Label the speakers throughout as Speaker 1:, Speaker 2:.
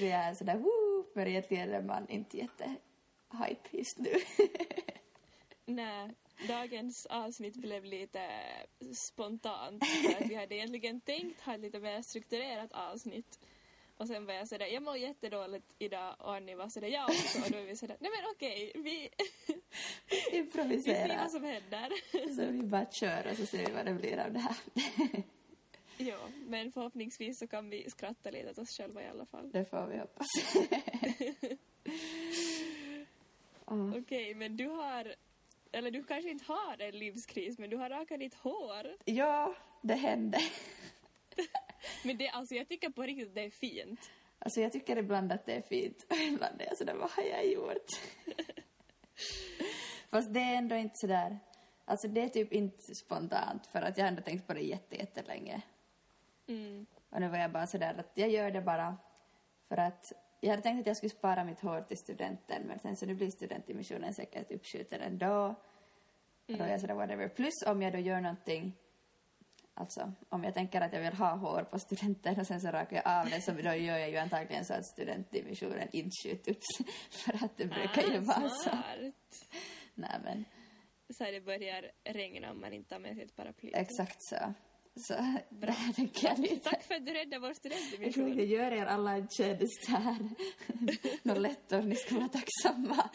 Speaker 1: Är roligt vi är sådär woo, men egentligen är man inte jättehype just nu.
Speaker 2: Nej, dagens avsnitt blev lite spontant. För att vi hade egentligen tänkt ha ett lite mer strukturerat avsnitt. Och sen var jag sådär, jag mår jättedåligt idag och Annie var sådär, jag också. Och då var vi sådär, nej men okej, vi, vi ser vad som händer.
Speaker 1: Så vi bara kör och så ser vi vad det blir av det här.
Speaker 2: Jo, men förhoppningsvis så kan vi skratta lite åt oss själva i alla fall.
Speaker 1: Det får vi hoppas. Åh.
Speaker 2: Okej, men du har, eller du kanske inte har en livskris, men du har rakat ditt hår.
Speaker 1: Ja, det hände.
Speaker 2: Men det, alltså jag tycker på riktigt det är fint.
Speaker 1: Alltså jag tycker ibland att det är fint och ibland är jag sådär, vad har jag gjort? Fast det är ändå inte sådär, alltså det är typ inte spontant för att jag har ändå tänkt på det jätte, jättelänge.
Speaker 2: Mm.
Speaker 1: Och nu var jag bara sådär att jag gör det bara för att jag hade tänkt att jag skulle spara mitt hår till studenten men sen så nu blir studentdimensionen säkert uppskjuten ändå. Och då är jag sådär whatever. Plus om jag då gör någonting Alltså, om jag tänker att jag vill ha hår på studenten och sen så rakar jag av det så då gör jag ju antagligen så att studentdivisionen inte skjuts upp. För att det brukar ju vara så.
Speaker 2: smart.
Speaker 1: Nej men,
Speaker 2: Så det börjar regna om man inte har med sig ett paraply.
Speaker 1: exakt så. Så tänker jag lite.
Speaker 2: Tack för att du räddade vår
Speaker 1: Jag
Speaker 2: studentdivision.
Speaker 1: gör er alla en tjänst här. Och ni ska vara tacksamma.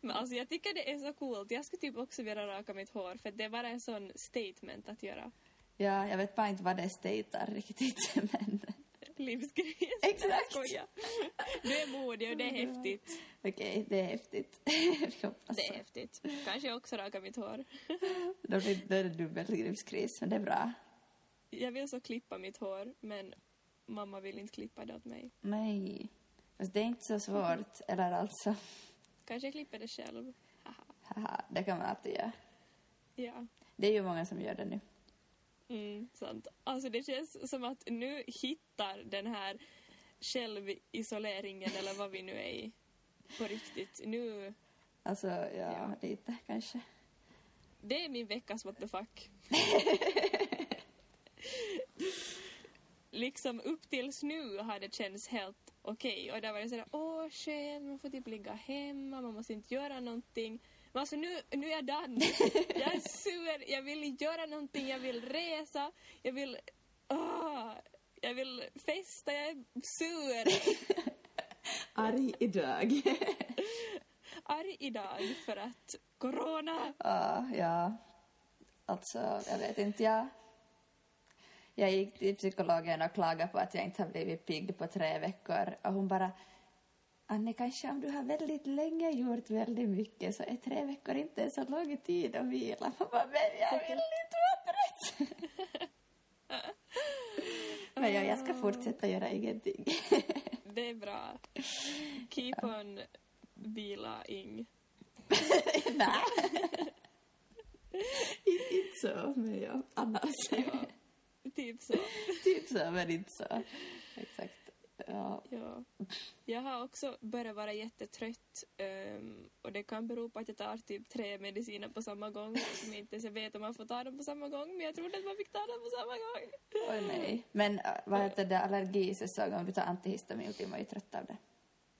Speaker 2: Men alltså jag tycker det är så coolt. Jag skulle typ också vilja raka mitt hår för det är bara en sån statement att göra.
Speaker 1: Ja, jag vet bara inte vad det statar riktigt men
Speaker 2: Livskris.
Speaker 1: Exakt.
Speaker 2: Du är modig och det är häftigt.
Speaker 1: okej, det är häftigt.
Speaker 2: Det är häftigt. Kanske jag också raka mitt hår.
Speaker 1: Då blir är det dubbelgripskris, men det är bra.
Speaker 2: Jag vill så klippa mitt hår men mamma vill inte klippa det åt mig.
Speaker 1: Nej. Fast det är inte så svårt, eller alltså.
Speaker 2: Kanske jag klipper det själv. Haha.
Speaker 1: Haha, det kan man alltid göra.
Speaker 2: Ja.
Speaker 1: Det är ju många som gör det nu.
Speaker 2: Mm, sant. Alltså det känns som att nu hittar den här självisoleringen eller vad vi nu är i på riktigt. Nu,
Speaker 1: Alltså, ja,
Speaker 2: Ja.
Speaker 1: lite kanske.
Speaker 2: det är min veckas what the fuck. liksom upp tills nu har det känts helt okej och där var det sådär åh skönt, man får typ ligga hemma, man måste inte göra någonting. Men alltså nu, nu är jag done. Jag är sur, jag vill göra någonting, jag vill resa, jag vill, åh, jag vill festa, jag är sur.
Speaker 1: Arg idag.
Speaker 2: Arg idag för att corona.
Speaker 1: Ja, ja. Alltså, jag vet inte. Jag, jag gick till psykologen och klagade på att jag inte har blivit pigg på tre veckor. Och hon bara... Anne, kanske om du har väldigt länge gjort väldigt mycket så är tre veckor inte en så lång tid att vila. Man bara, men jag vill inte vara trött. men ja, jag ska fortsätta göra ingenting.
Speaker 2: Det är bra. Keep on vilaing.
Speaker 1: Nej. inte, så, men ja, annars.
Speaker 2: Typ så.
Speaker 1: typ så, men inte så. Exakt. Ja.
Speaker 2: Ja. Jag har också börjat vara jättetrött ehm, och det kan bero på att jag tar typ tre mediciner på samma gång som jag inte ens vet om man får ta dem på samma gång men jag trodde att man fick ta dem på samma gång.
Speaker 1: Oj, nej. Men äh, vad heter det, allergisäsong, om du tar antihistamin blir man ju trött av det.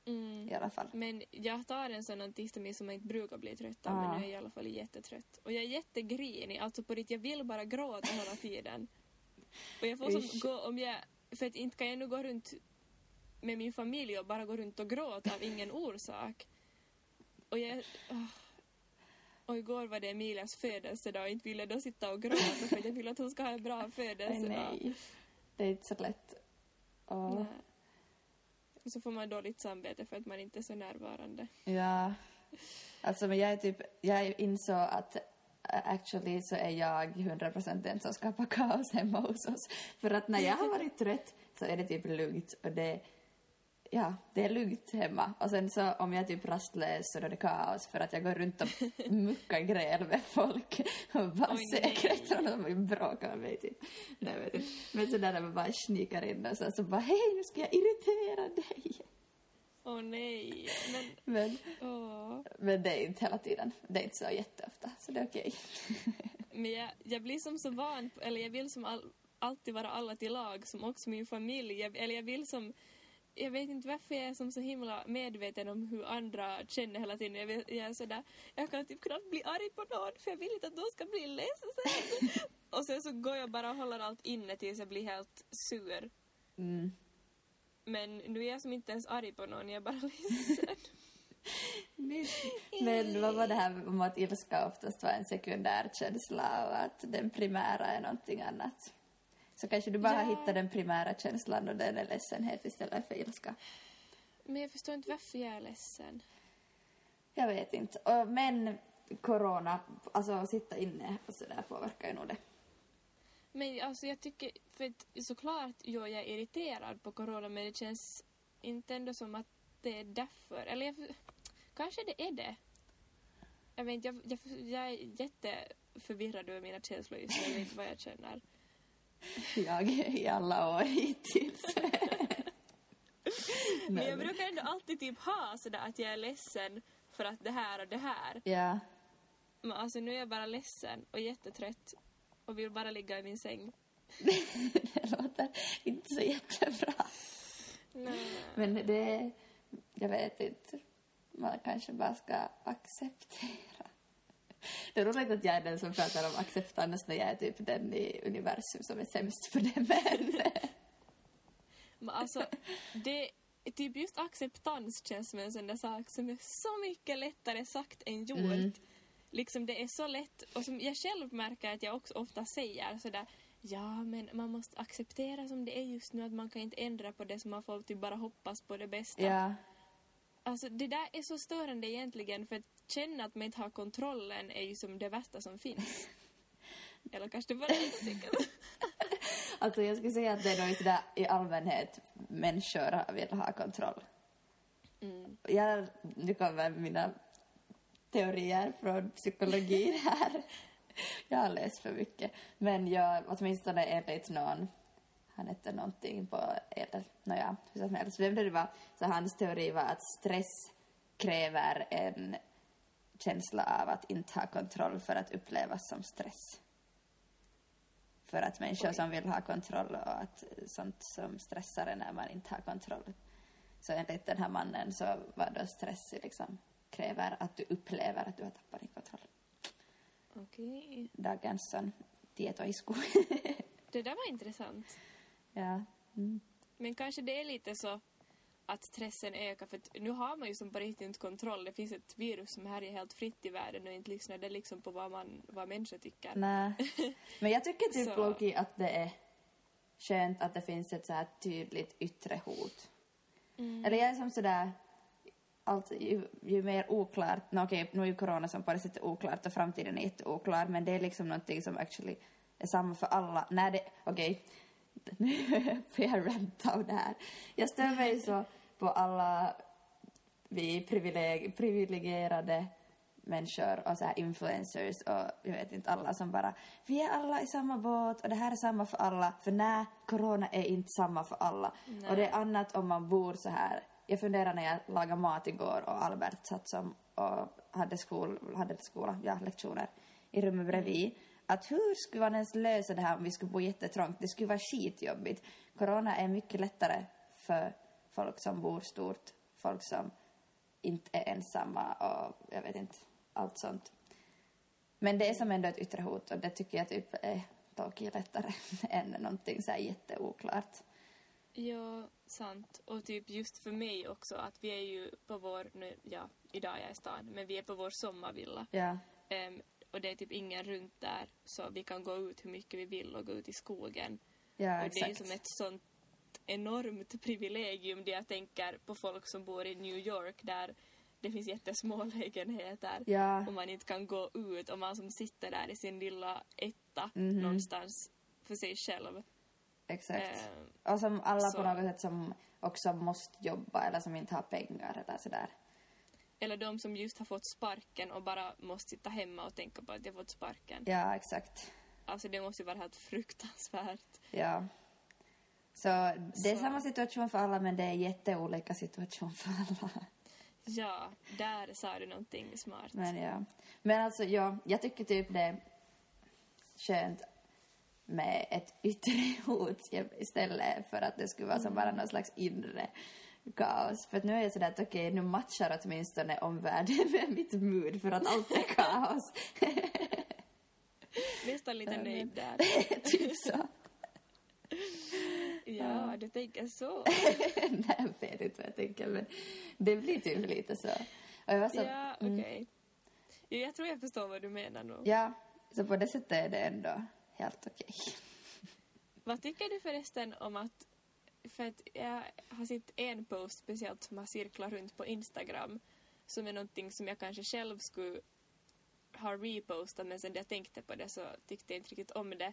Speaker 2: Mm.
Speaker 1: I alla fall.
Speaker 2: Men jag tar en sån antihistamin som man inte brukar bli trött av
Speaker 1: Ah.
Speaker 2: men nu är jag i alla fall jättetrött. Och jag är jättegrinig, alltså på riktigt, jag vill bara gråta hela tiden. Och jag får som gå om jag, för att inte kan jag nu gå runt med min familj och bara gå runt och gråta av ingen orsak. Och jag... åh. Och igår var det Emilias födelsedag och inte ville då sitta och gråta för jag vill att hon ska ha en bra födelsedag.
Speaker 1: nej. Det är inte så lätt. Och,
Speaker 2: Nej. Och så får man dåligt samvete för att man inte är så närvarande.
Speaker 1: ja. Alltså, men jag är typ, jag insåg att äh, actually så är jag 100% den som skapar kaos hemma hos oss. För att när jag har varit trött så är det typ lugnt och det Ja, det är lugnt hemma. Och sen så om jag är typ rastlös så då är det kaos för att jag går runt och muckar gräl med folk och bara
Speaker 2: Oj, nej.
Speaker 1: säkert och de vill bråka med mig typ. Nej, vet inte. Men så där när man bara snikar in och så, så bara hej nu ska jag irritera dig.
Speaker 2: Åh nej, men...
Speaker 1: Men,
Speaker 2: Åh.
Speaker 1: men det är inte hela tiden. Det är inte så jätteofta så det är okej.
Speaker 2: Men jag, jag blir som så van, eller jag vill som all, alltid vara alla till lag som också min familj. Jag, eller jag vill som jag vet inte varför jag är som så himla medveten om hur andra känner hela tiden. Jag, vet, jag är sådär, jag kan typ knappt bli arg på någon för jag vill inte att de ska bli ledsna. och sen så går jag bara och håller allt inne tills jag blir helt sur.
Speaker 1: Mm.
Speaker 2: Men nu är jag som inte ens arg på någon, jag är bara ledsen.
Speaker 1: Men vad var det här om att ilska oftast var en sekundär känsla och att den primära är någonting annat? Så kanske du bara
Speaker 2: Ja.
Speaker 1: har hittat den primära känslan och den är ledsenhet istället för ilska.
Speaker 2: Men jag förstår inte varför jag är ledsen.
Speaker 1: Jag vet inte. Och, men corona, alltså att sitta inne och sådär påverkar ju nog det.
Speaker 2: Men alltså jag tycker, för att såklart jo, jag är irriterad på corona men det känns inte ändå som att det är därför. Eller jag, kanske det är det. Jag vet inte, jag, jag, jag är jätteförvirrad över mina känslor just nu. Jag vet inte vad jag känner.
Speaker 1: Jag i alla år hittills.
Speaker 2: Men jag brukar ändå alltid typ ha sådär att jag är ledsen för att det här och det här.
Speaker 1: Ja.
Speaker 2: Men alltså nu är jag bara ledsen och jättetrött och vill bara ligga i min säng.
Speaker 1: det låter inte så jättebra.
Speaker 2: Nej.
Speaker 1: Men det, jag vet inte, man kanske bara ska acceptera. Det är roligt att jag är den som pratar om acceptans när jag är typ den i universum som är sämst på det, men...
Speaker 2: Men alltså, det, typ just acceptans känns som en sån där sak som är så mycket lättare sagt än gjort.
Speaker 1: Mm.
Speaker 2: Liksom det är så lätt, och som jag själv märker att jag också ofta säger sådär Ja, men man måste acceptera som det är just nu, att man kan inte ändra på det, så man får typ bara hoppas på det bästa.
Speaker 1: Ja,
Speaker 2: Alltså det där är så störande egentligen, för att känna att man inte har kontrollen är ju som det värsta som finns. Eller kanske det bara tycker.
Speaker 1: alltså jag skulle säga att det är nog sådär i allmänhet människor vill ha kontroll.
Speaker 2: Mm.
Speaker 1: Jag, nu kommer mina teorier från psykologin här. Jag har läst för mycket. Men jag, åtminstone enligt någon, han hette någonting på eller nåja, hur som helst, vem det var, så hans teori var att stress kräver en känsla av att inte ha kontroll för att upplevas som stress. För att människor
Speaker 2: Oj.
Speaker 1: som vill ha kontroll och att sånt som stressar en när man inte har kontroll. Så enligt den här mannen så var då stress liksom kräver att du upplever att du har tappat din kontroll.
Speaker 2: Okej.
Speaker 1: Dagens sån tietoisku.
Speaker 2: Det där var intressant.
Speaker 1: ja. Mm.
Speaker 2: Men kanske det är lite så att stressen ökar för nu har man ju som på riktigt inte kontroll. Det finns ett virus som härjar helt fritt i världen och inte lyssnar det liksom på vad, man, vad människor tycker.
Speaker 1: Nej. Men jag tycker typ Loki att det är skönt att det finns ett så här tydligt yttre hot.
Speaker 2: Mm.
Speaker 1: Eller jag är som sådär, allt, ju, ju mer oklart, no, okej nu är ju corona som på det sättet oklart och framtiden är jätteoklar men det är liksom någonting som actually är samma för alla. När det, okej, nu får jag ranta av det här. Jag stör mig så på alla vi privileg, privilegierade människor och så här influencers och jag vet inte alla som bara vi är alla i samma båt och det här är samma för alla för nej, corona är inte samma för alla
Speaker 2: Nej.
Speaker 1: och det är annat om man bor så här jag funderar när jag lagade mat igår och Albert satt som och hade, skol, hade skola, ja, lektioner i rummet bredvid att hur skulle man ens lösa det här om vi skulle bo jättetrångt? Det skulle vara skitjobbigt. Corona är mycket lättare för folk som bor stort, folk som inte är ensamma och jag vet inte, allt sånt. Men det är som ändå ett yttre hot och det tycker jag typ är dock lättare än någonting så här jätteoklart.
Speaker 2: Ja, sant. Och typ just för mig också att vi är ju på vår, nu, ja, idag är jag i stan, men vi är på vår sommarvilla.
Speaker 1: Ja,
Speaker 2: Ehm, och det är typ ingen runt där så vi kan gå ut hur mycket vi vill och gå ut i skogen.
Speaker 1: ja
Speaker 2: och det är ju som ett sånt enormt privilegium det jag tänker på folk som bor i New York där det finns jättesmå lägenheter
Speaker 1: Ja,
Speaker 2: och man inte kan gå ut och man som sitter där i sin lilla etta
Speaker 1: Mhm.
Speaker 2: någonstans för sig själv.
Speaker 1: exakt.
Speaker 2: Ehm,
Speaker 1: och som alla
Speaker 2: så-
Speaker 1: på något sätt som också måste jobba eller som inte har pengar eller sådär.
Speaker 2: Eller de som just har fått sparken och bara måste sitta hemma och tänka på att de har fått sparken.
Speaker 1: Ja, exakt.
Speaker 2: Alltså det måste ju vara helt fruktansvärt.
Speaker 1: Ja. Så det är
Speaker 2: Så-
Speaker 1: samma situation för alla men det är jätteolika situation för alla.
Speaker 2: Ja, där sa du någonting smart.
Speaker 1: Men ja. Men alltså ja, jag tycker typ det är skönt med ett yttre hot istället för att det skulle vara som bara någon slags inre kaos. För att nu är jag sådär att okej, nu matchar åtminstone omvärlden med mitt mood för att allt är kaos.
Speaker 2: Nästan lite nöjd där.
Speaker 1: typ så.
Speaker 2: Ja, du tänker så.
Speaker 1: Nej, jag vet inte vad jag tänker, men det blir typ lite så. Och jag var så
Speaker 2: Ja, okej. Jo, jag tror jag förstår vad du menar nu.
Speaker 1: ja, så på det sättet är det ändå helt okej.
Speaker 2: Vad tycker du förresten om att... För att jag har sett en post speciellt som har cirklat runt på Instagram som är någonting som jag kanske själv skulle ha repostat men sen jag tänkte på det så tyckte jag inte riktigt om det.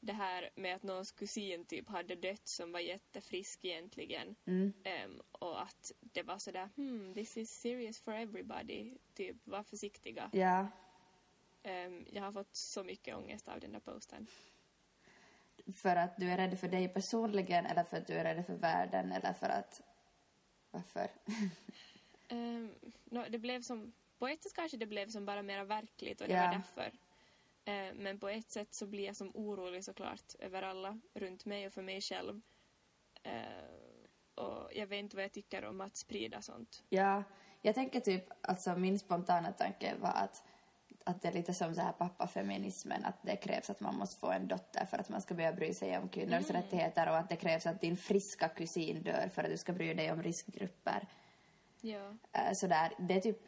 Speaker 2: Det här med att någons kusin typ hade dött som var jättefrisk egentligen.
Speaker 1: Mm.
Speaker 2: Ehm, och att det var sådär hmm, this is serious for everybody. Typ, var försiktiga.
Speaker 1: Ja,
Speaker 2: Ehm, jag har fått så mycket ångest av den där posten.
Speaker 1: För att du är rädd för dig personligen eller för att du är rädd för världen eller för att... Varför?
Speaker 2: Um, no, det blev som, på ett sätt kanske det blev som bara mera verkligt och det
Speaker 1: Ja.
Speaker 2: var därför. Eh, men på ett sätt så blir jag som orolig såklart över alla runt mig och för mig själv. Eh, och jag vet inte vad jag tycker om att sprida sånt.
Speaker 1: Ja, jag tänker typ, alltså min spontana tanke var att, att det är lite som så här pappafeminismen, att det krävs att man måste få en dotter för att man ska börja bry sig om kvinnors rättigheter och att det krävs att din friska kusin dör för att du ska bry dig om riskgrupper.
Speaker 2: Ja.
Speaker 1: Uh, sådär, det är typ,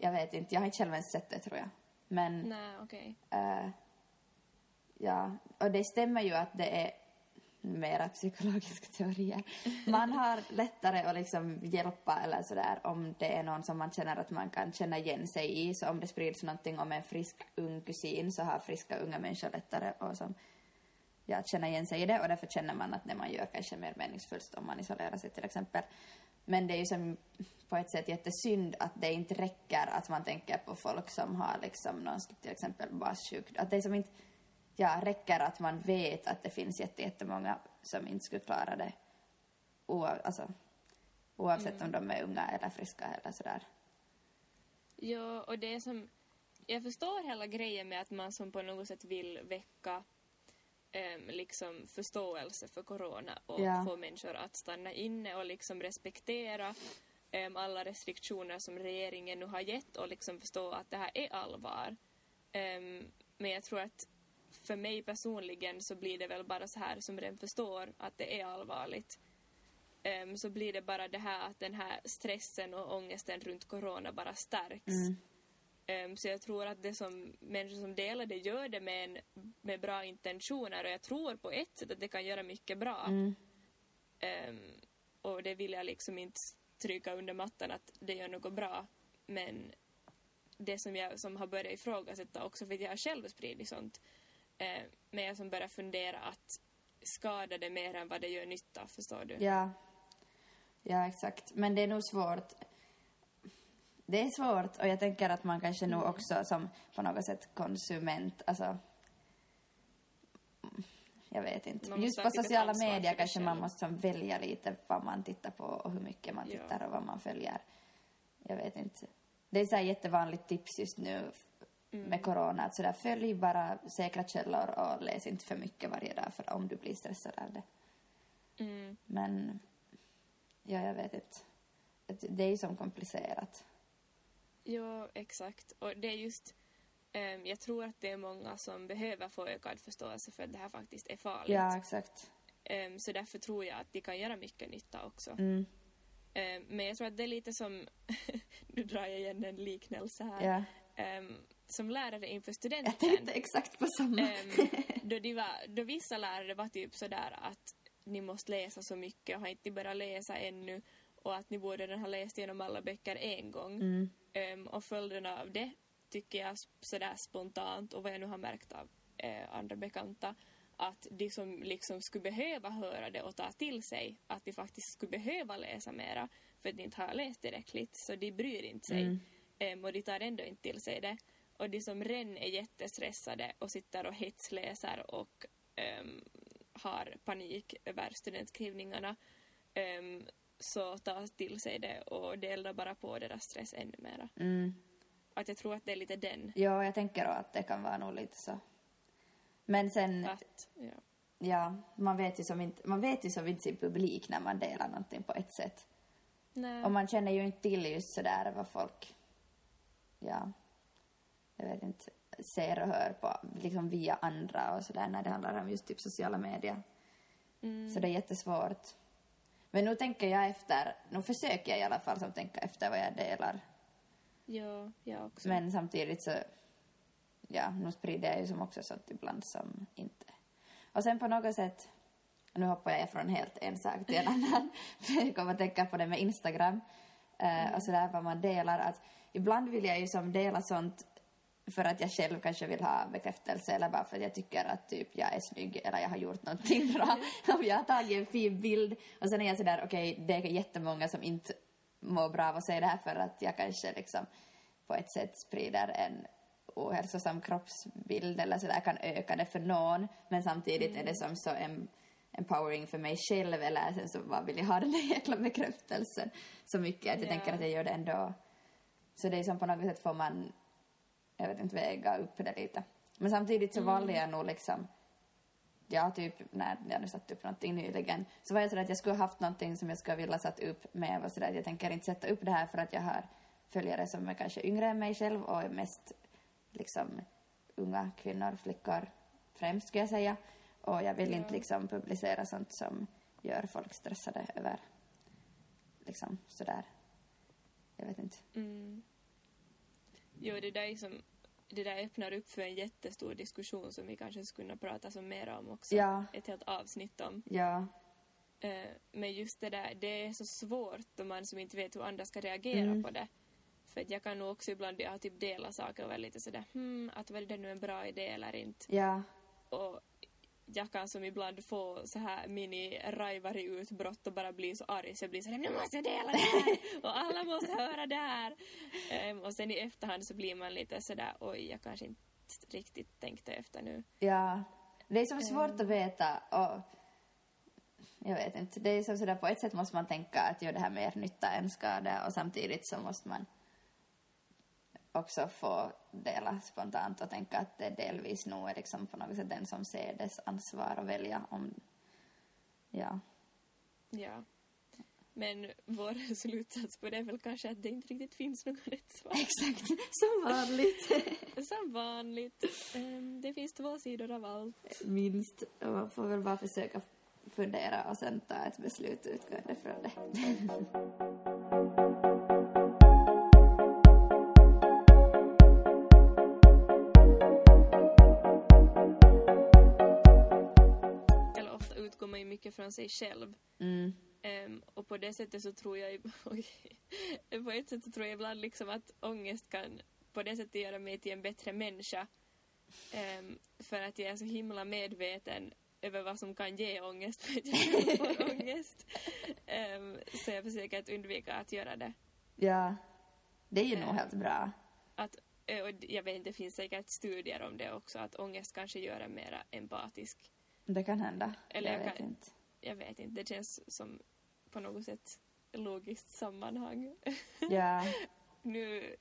Speaker 1: jag vet inte, jag har inte själv ens sett det tror jag. Men
Speaker 2: Nej, okej.
Speaker 1: eh, ja, och det stämmer ju att det är mera psykologiska teorier. Man har lättare att liksom hjälpa eller sådär om det är någon som man känner att man kan känna igen sig i. Så om det sprids någonting om en frisk ung kusin så har friska unga människor lättare att som, ja, känna igen sig i det och därför känner man att det man gör kanske är mer meningsfullt om man isolerar sig till exempel. Men det är ju som på ett sätt jättesynd att det inte räcker att man tänker på folk som har liksom någon till exempel bassjukdom. Att det som inte ja, räcker att man vet att det finns jätte- jättemånga som inte skulle klara det oav, alltså, oavsett om de är unga eller friska eller sådär.
Speaker 2: Ja, och det som... Jag förstår hela grejen med att man som på något sätt vill väcka em, liksom förståelse för corona och
Speaker 1: Ja.
Speaker 2: få människor att stanna inne och liksom respektera em, alla restriktioner som regeringen nu har gett och liksom förstå att det här är allvar. Em, men jag tror att för mig personligen så blir det väl bara så här som den förstår att det är allvarligt. Em, så blir det bara det här att den här stressen och ångesten runt corona bara stärks. Em, så jag tror att det som människor som delar det gör det med, en, med bra intentioner och jag tror på ett sätt att det kan göra mycket bra. Em, och det vill jag liksom inte stryka under mattan att det gör något bra. Men det som jag som har börjat ifrågasätta också för att jag har själv spridit sånt. Eh, men jag som börjar fundera att skada det mer än vad det gör nytta, förstår du?
Speaker 1: Ja, ja exakt. Men det är nog svårt. Det är svårt och jag tänker att man kanske nog också som på något sätt konsument, alltså jag vet inte. Just på sociala medier kanske man måste välja lite vad man tittar på och hur mycket man
Speaker 2: Ja.
Speaker 1: tittar och vad man följer. Jag vet inte. Det är så här jättevanligt tips just nu
Speaker 2: Mm.
Speaker 1: med corona att sådär följ bara säkra källor och läs inte för mycket varje dag för om du blir stressad av det.
Speaker 2: Mm.
Speaker 1: Men, ja, jag vet inte. Det är ju som komplicerat.
Speaker 2: Ja, exakt. Och det är just... ehm, jag tror att det är många som behöver få ökad förståelse för att det här faktiskt är farligt.
Speaker 1: Ja, exakt.
Speaker 2: Ehm, så därför tror jag att de kan göra mycket nytta också.
Speaker 1: Mm.
Speaker 2: Ehm, men jag tror att det är lite som... nu drar jag igen en liknelse här.
Speaker 1: Ja.
Speaker 2: Som lärare inför studenten.
Speaker 1: Jag tänkte exakt på samma.
Speaker 2: Ehm, då, de var, då vissa lärare var typ sådär att ni måste läsa så mycket och har inte börjat läsa ännu och att ni borde ha läst igenom alla böcker en gång.
Speaker 1: Mm.
Speaker 2: Ehm, och följderna av det tycker jag sådär spontant och vad jag nu har märkt av eh, andra bekanta att de som liksom skulle behöva höra det och ta till sig att de faktiskt skulle behöva läsa mera för att de inte har läst tillräckligt så de bryr inte sig
Speaker 1: Mm.
Speaker 2: Ehm, och de tar ändå inte till sig det. Och de som redan är jättestressade och sitter och hetsläser och ehm, har panik över studentskrivningarna ehm, så tar till sig det och det eldar bara på deras stress ännu mera.
Speaker 1: Mm.
Speaker 2: Att jag tror att det är lite den.
Speaker 1: Ja, jag tänker då att det kan vara nog lite så. Men sen,
Speaker 2: Att, ja.
Speaker 1: ja, man vet ju som inte, man vet ju som inte sin publik när man delar någonting på ett sätt.
Speaker 2: Nej.
Speaker 1: Och man känner ju inte till just sådär vad folk, ja, jag vet inte, ser och hör på, liksom via andra och sådär när det handlar om just typ sociala medier.
Speaker 2: Mm.
Speaker 1: Så det är jättesvårt. Men nu tänker jag efter, nu försöker jag i alla fall som tänka efter vad jag delar.
Speaker 2: Ja, jag också.
Speaker 1: Men samtidigt så, ja, nu sprider jag ju som också sånt ibland som inte. Och sen på något sätt, nu hoppar jag från helt en sak till en annan, för jag kommer att tänka på det med Instagram eh, och sådär vad man delar, att ibland vill jag ju som dela sånt för att jag själv kanske vill ha bekräftelse eller bara för att jag tycker att typ jag är snygg eller jag har gjort någonting bra. Om jag har tagit en fin bild och sen är jag sådär okej, det är jättemånga som inte mår bra av att se det här för att jag kanske liksom på ett sätt sprider en ohälsosam kroppsbild eller sådär kan öka det för någon men samtidigt är det som så en empowering för mig själv eller sen så bara vill jag ha den där jäkla bekräftelsen så mycket att jag
Speaker 2: Ja.
Speaker 1: tänker att jag gör det ändå. Så det är som på något sätt får man, jag vet inte, väga upp det lite. Men samtidigt så valde jag nog liksom, ja typ när jag nu satt upp någonting nyligen, så var jag sådär att jag skulle ha haft någonting som jag skulle vilja satt upp med, jag var sådär att jag tänker inte sätta upp det här för att jag har följare som är kanske yngre än mig själv och är mest liksom unga kvinnor, flickor främst skulle jag säga. Och jag vill
Speaker 2: Ja.
Speaker 1: inte liksom publicera sånt som gör folk stressade över liksom sådär. Jag vet inte.
Speaker 2: Mm. Jo, det där, är som, det där öppnar upp för en jättestor diskussion som vi kanske skulle kunna prata som mer om också.
Speaker 1: Ja.
Speaker 2: Ett helt avsnitt om.
Speaker 1: Ja,
Speaker 2: Eh, men just det där, det är så svårt om man som inte vet hur andra ska reagera
Speaker 1: Mm.
Speaker 2: på det. För jag kan nog också ibland, jag har typ delat saker och vara lite sådär, hmm, att var det nu en bra idé eller inte.
Speaker 1: ja,
Speaker 2: Och jag kan som ibland få så här mini rajvari utbrott och bara bli så arg så jag blir sådär, nu måste jag dela det här och alla måste höra det här. Ehm, och sen i efterhand så blir man lite sådär, oj, jag kanske inte riktigt tänkte efter nu.
Speaker 1: ja. Det är så svårt att veta och jag vet inte. Det är som sådär på ett sätt måste man tänka att gör det här mer nytta än skada och samtidigt så måste man också få dela spontant och tänka att det delvis nog är liksom på något sätt den som ser dess ansvar att välja om, ja.
Speaker 2: Ja. Men vår slutsats på det är väl kanske att det inte riktigt finns något rätt svar.
Speaker 1: Exakt, som vanligt.
Speaker 2: Som vanligt. Ehm, det finns två sidor av allt.
Speaker 1: Minst. Och man får väl bara försöka fundera och sen ta ett beslut utgående från det.
Speaker 2: utgår man ju mycket från sig själv.
Speaker 1: Mm.
Speaker 2: Ehm, och på det sättet så tror jag, på ett sätt så tror jag ibland liksom att ångest kan på det sättet göra mig till en bättre människa. Ehm, för att jag är så himla medveten över vad som kan ge ångest för att jag får ångest. Ehm, så jag försöker att undvika att göra det.
Speaker 1: Ja, det är ju nog
Speaker 2: Eh.
Speaker 1: helt bra.
Speaker 2: Att, eh, och jag vet inte, det finns säkert studier om det också, att ångest kanske gör en mera empatisk.
Speaker 1: Det kan hända.
Speaker 2: Eller
Speaker 1: jag
Speaker 2: jag
Speaker 1: vet
Speaker 2: kan-
Speaker 1: inte.
Speaker 2: Jag vet inte, det känns som på något sätt logiskt sammanhang.
Speaker 1: Ja,
Speaker 2: nu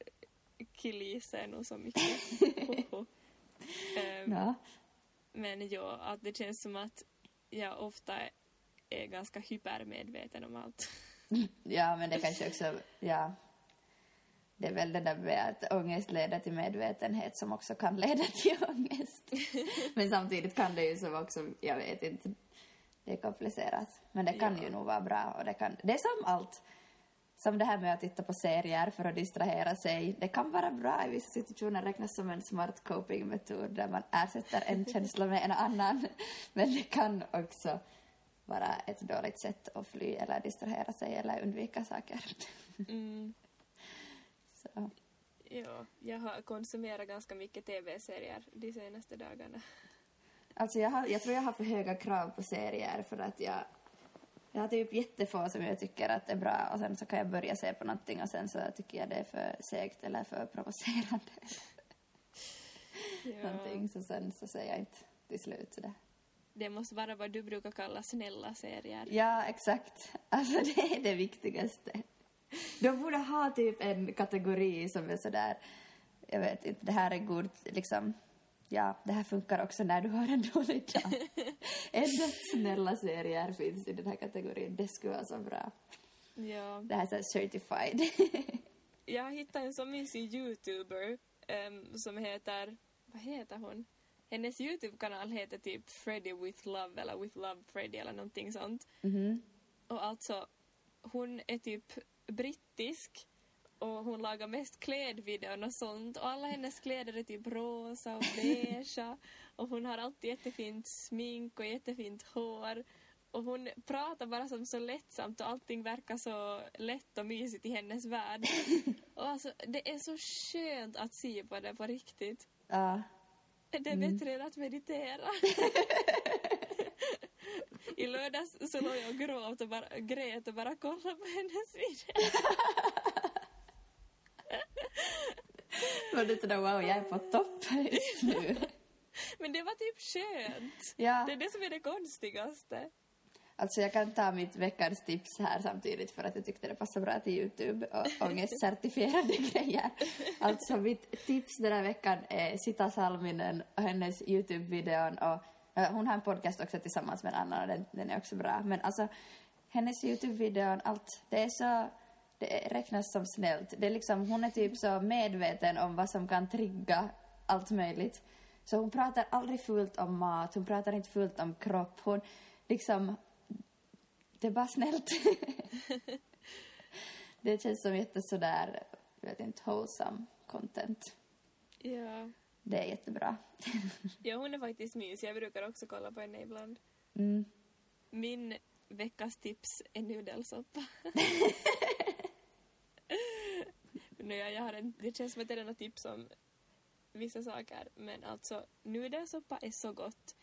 Speaker 2: killgissar jag nog så mycket. Ehm,
Speaker 1: ja.
Speaker 2: Men ja, att det känns som att jag ofta är ganska hypermedveten om allt.
Speaker 1: ja, men det kanske också, ja. Det är väl det där med att ångest leder till medvetenhet som också kan leda till ångest. Men samtidigt kan det ju som också, jag vet inte, det är komplicerat. Men det kan
Speaker 2: Ja.
Speaker 1: ju nog vara bra och det kan, det är som allt. Som det här med att titta på serier för att distrahera sig. Det kan vara bra i vissa situationer, räknas som en smart coping-metod där man ersätter en känsla med en annan. Men det kan också vara ett dåligt sätt att fly eller distrahera sig eller undvika saker.
Speaker 2: Mm,
Speaker 1: Så.
Speaker 2: ja, jag har konsumerat ganska mycket tv-serier de senaste dagarna.
Speaker 1: Alltså jag, har, jag tror jag har för höga krav på serier för att jag, jag har typ jättefå som jag tycker att är bra och sen så kan jag börja se på någonting och sen så tycker jag det är för segt eller för provocerande.
Speaker 2: Ja,
Speaker 1: Någonting så sen så säger jag inte till slut det.
Speaker 2: det måste vara vad du brukar kalla snälla serier.
Speaker 1: Ja, exakt. Alltså det är det viktigaste. De borde ha typ en kategori som är sådär, jag vet inte, det här är god, liksom, ja, det här funkar också när du har en dålig dag. Endast snälla serier finns i den här kategorin. Det skulle vara så bra.
Speaker 2: Ja.
Speaker 1: Det här är så certified.
Speaker 2: Jag hittade en så mysig youtuber em, som heter, vad heter hon? Hennes YouTube-kanal heter typ Freddy with Love eller With Love Freddy eller någonting sånt.
Speaker 1: Mhm.
Speaker 2: Och alltså, hon är typ brittisk och hon lagar mest klädvideon och sånt och alla hennes kläder är typ rosa och beigea och hon har alltid jättefint smink och jättefint hår och hon pratar bara som så lättsamt och allting verkar så lätt och mysigt i hennes värld. Och alltså, det är så skönt att se på det på riktigt.
Speaker 1: Ja.
Speaker 2: Det är bättre än att meditera. I lördags så låg jag och gråt och bara, grät och bara kollade på hennes video.
Speaker 1: Var du sådär wow, jag är på topp just nu?
Speaker 2: Men det var typ skönt.
Speaker 1: Ja.
Speaker 2: Det är det som är det konstigaste.
Speaker 1: Alltså jag kan ta mitt veckans tips här samtidigt för att jag tyckte det passade bra till Youtube och ångestcertifierade grejer. Alltså mitt tips den här veckan är Sita Salminen och hennes Youtube-videon och Eh, hon har en podcast också tillsammans med en annan och den, den är också bra. Men alltså hennes Youtube-videon, allt, det är så det räknas som snällt. Det är liksom, hon är typ så medveten om vad som kan trigga allt möjligt. Så hon pratar aldrig fult om mat, hon pratar inte fult om kropp. Hon liksom, det är bara snällt. det känns som jätte sådär, jag vet inte, wholesome content.
Speaker 2: Ja.
Speaker 1: Det är jättebra.
Speaker 2: ja, hon är faktiskt mysig. Jag brukar också kolla på henne ibland.
Speaker 1: Mm.
Speaker 2: Min veckas tips är nudelsoppa. nu, jag, jag har en, det känns som att det är något tips om vissa saker, men alltså nudelsoppa är så gott.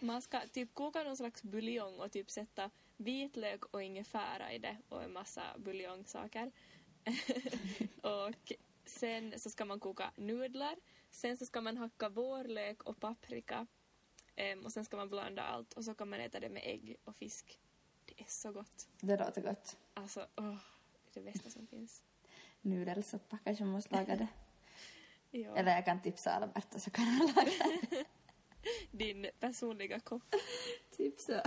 Speaker 2: Man ska typ koka någon slags buljong och typ sätta vitlök och ingefära i det och en massa buljongsaker. och sen så ska man koka nudlar. Sen så ska man hacka vårlök och paprika. Em, och sen ska man blanda allt och så kan man äta det med ägg och fisk. Det är så gott.
Speaker 1: Det låter gott.
Speaker 2: Alltså, åh, det är det bästa som finns.
Speaker 1: Nudelsoppa, kanske man måste laga det.
Speaker 2: Ja.
Speaker 1: Eller jag kan tipsa Alberta så kan han laga det.
Speaker 2: Din personliga kock.
Speaker 1: Typ så.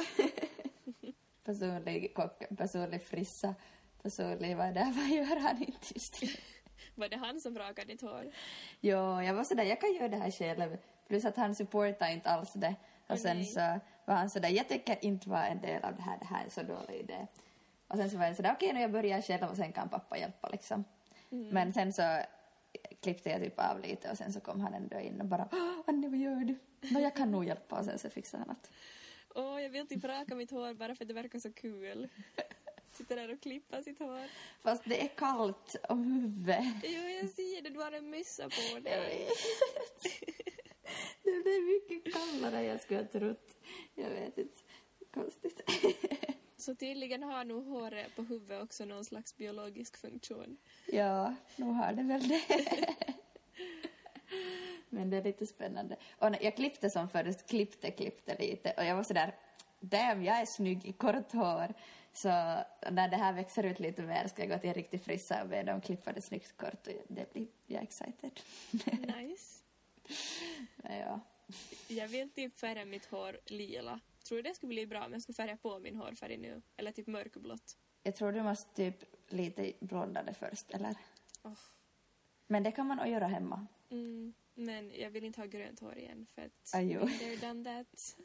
Speaker 1: personlig kock, personlig frissa, personlig vad är det, vad gör han inte just nu?
Speaker 2: Var det han som rakade ditt hår?
Speaker 1: Jo, jag var sådär, jag kan göra det här själv. Plus att han supportar inte alls det. Och sen så var han sådär, jag tänker inte vara en del av det här, det här är så dålig idé. Och sen så var jag sådär, okej nu jag börjar själv och sen kan pappa hjälpa liksom. Men sen så klippte jag typ av lite och sen så kom han ändå in och bara, "Åh, Annie vad gör du? Men jag kan nog hjälpa och sen så fixade han att
Speaker 2: Åh, jag vill typ raka mitt hår bara för att det verkar så kul. Sitter där och klippa sitt hår.
Speaker 1: Fast det är kallt om huvudet.
Speaker 2: Jo, jag ser det. Du har en mössa på dig.
Speaker 1: Det blev mycket kallare än jag skulle ha trott. Jag vet inte. Konstigt.
Speaker 2: Så tydligen har nog håret på huvudet också någon slags biologisk funktion.
Speaker 1: Ja, nog har det väl det. Men det är lite spännande. Och jag klippte som förut, klippte, klippte lite och jag var sådär, damn, jag är snygg i kort hår. Så när det här växer ut lite mer ska jag gå till en riktig frissa och be dem klippa det snyggt kort och det blir jag excited.
Speaker 2: Nice.
Speaker 1: Men ja.
Speaker 2: Jag vill typ färga mitt hår lila. Tror du det skulle bli bra om jag skulle färga på min hårfärg nu? Eller typ mörkblått?
Speaker 1: Jag tror du måste typ lite blonda det först, eller?
Speaker 2: Åh.
Speaker 1: Men det kan man nog göra hemma.
Speaker 2: Mm, men jag vill inte ha grönt hår igen för att
Speaker 1: Ah, jo.
Speaker 2: done that.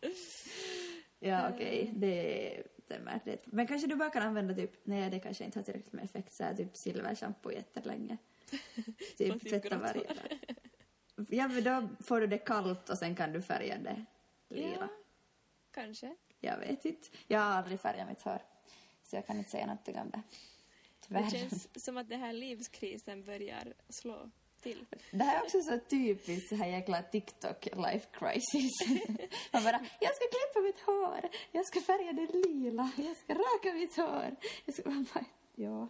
Speaker 1: Ja, okej. Det stämmer. Det. Men kanske du bara kan använda typ, nej det kanske inte har tillräckligt med effekt, så här, typ silverschampo jättelänge. typ
Speaker 2: typ
Speaker 1: tvätta varje dag. Ja, men då får du det kallt och sen kan du färga det lila.
Speaker 2: Ja, kanske.
Speaker 1: Jag vet inte. Jag har aldrig färgat mitt hår. Så jag kan inte säga någonting om det.
Speaker 2: Det
Speaker 1: Tyvärr.
Speaker 2: känns som att det här livskrisen börjar slå till.
Speaker 1: Det här är också så typiskt så här jäkla TikTok life crisis. Man bara, jag ska klippa mitt hår, jag ska färga det lila, jag ska raka mitt hår. Jag ska, bara, ja,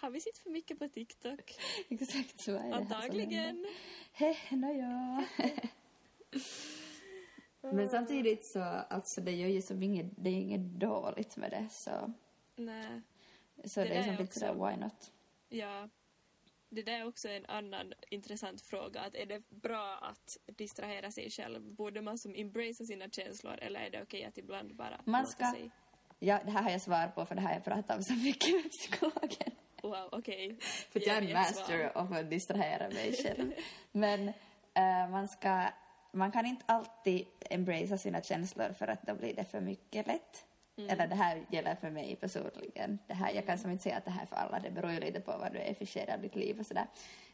Speaker 2: Har vi sett för mycket på TikTok?
Speaker 1: exakt så är det.
Speaker 2: Antagligen.
Speaker 1: He, nåja. Men samtidigt så, alltså det gör ju som inget, det är inget dåligt med det så,
Speaker 2: Nej,
Speaker 1: så
Speaker 2: Det
Speaker 1: det, är som lite sådär, why not?
Speaker 2: ja. Det där är också en annan intressant fråga. Att är det bra att distrahera sig själv? Borde man som embracea sina känslor eller är det okej att ibland bara
Speaker 1: Man ska-
Speaker 2: sig...
Speaker 1: Ja, det här har jag svar på för det har jag pratat om så mycket med psykologen.
Speaker 2: Wow, okej.
Speaker 1: För att jag är en master av att distrahera mig själv. Men eh, man ska... Man kan inte alltid embracea sina känslor för att då blir det för mycket lätt. Eller det här gäller för mig personligen. Det här, jag kan som inte säga att det här är för alla, det beror ju lite på vad du är för skede av ditt liv och sådär.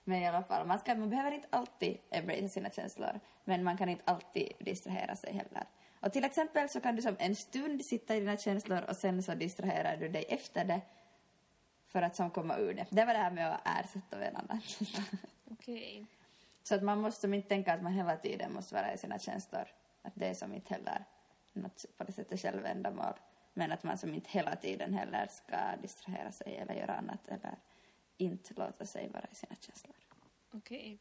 Speaker 1: Men i alla fall, man, ska, man behöver inte alltid embracea sina känslor, men man kan inte alltid distrahera sig heller. Och till exempel så kan du som en stund sitta i dina känslor och sen så distraherar du dig efter det för att som komma ur det. Det var det här med att ersätta känsla.
Speaker 2: Okej.
Speaker 1: Så att man måste inte tänka att man hela tiden måste vara i sina känslor. Att det är som inte heller något på det sättet självändamål. Men att man som inte hela tiden heller ska distrahera sig eller göra annat eller inte låta sig vara i sina känslor.
Speaker 2: Okej.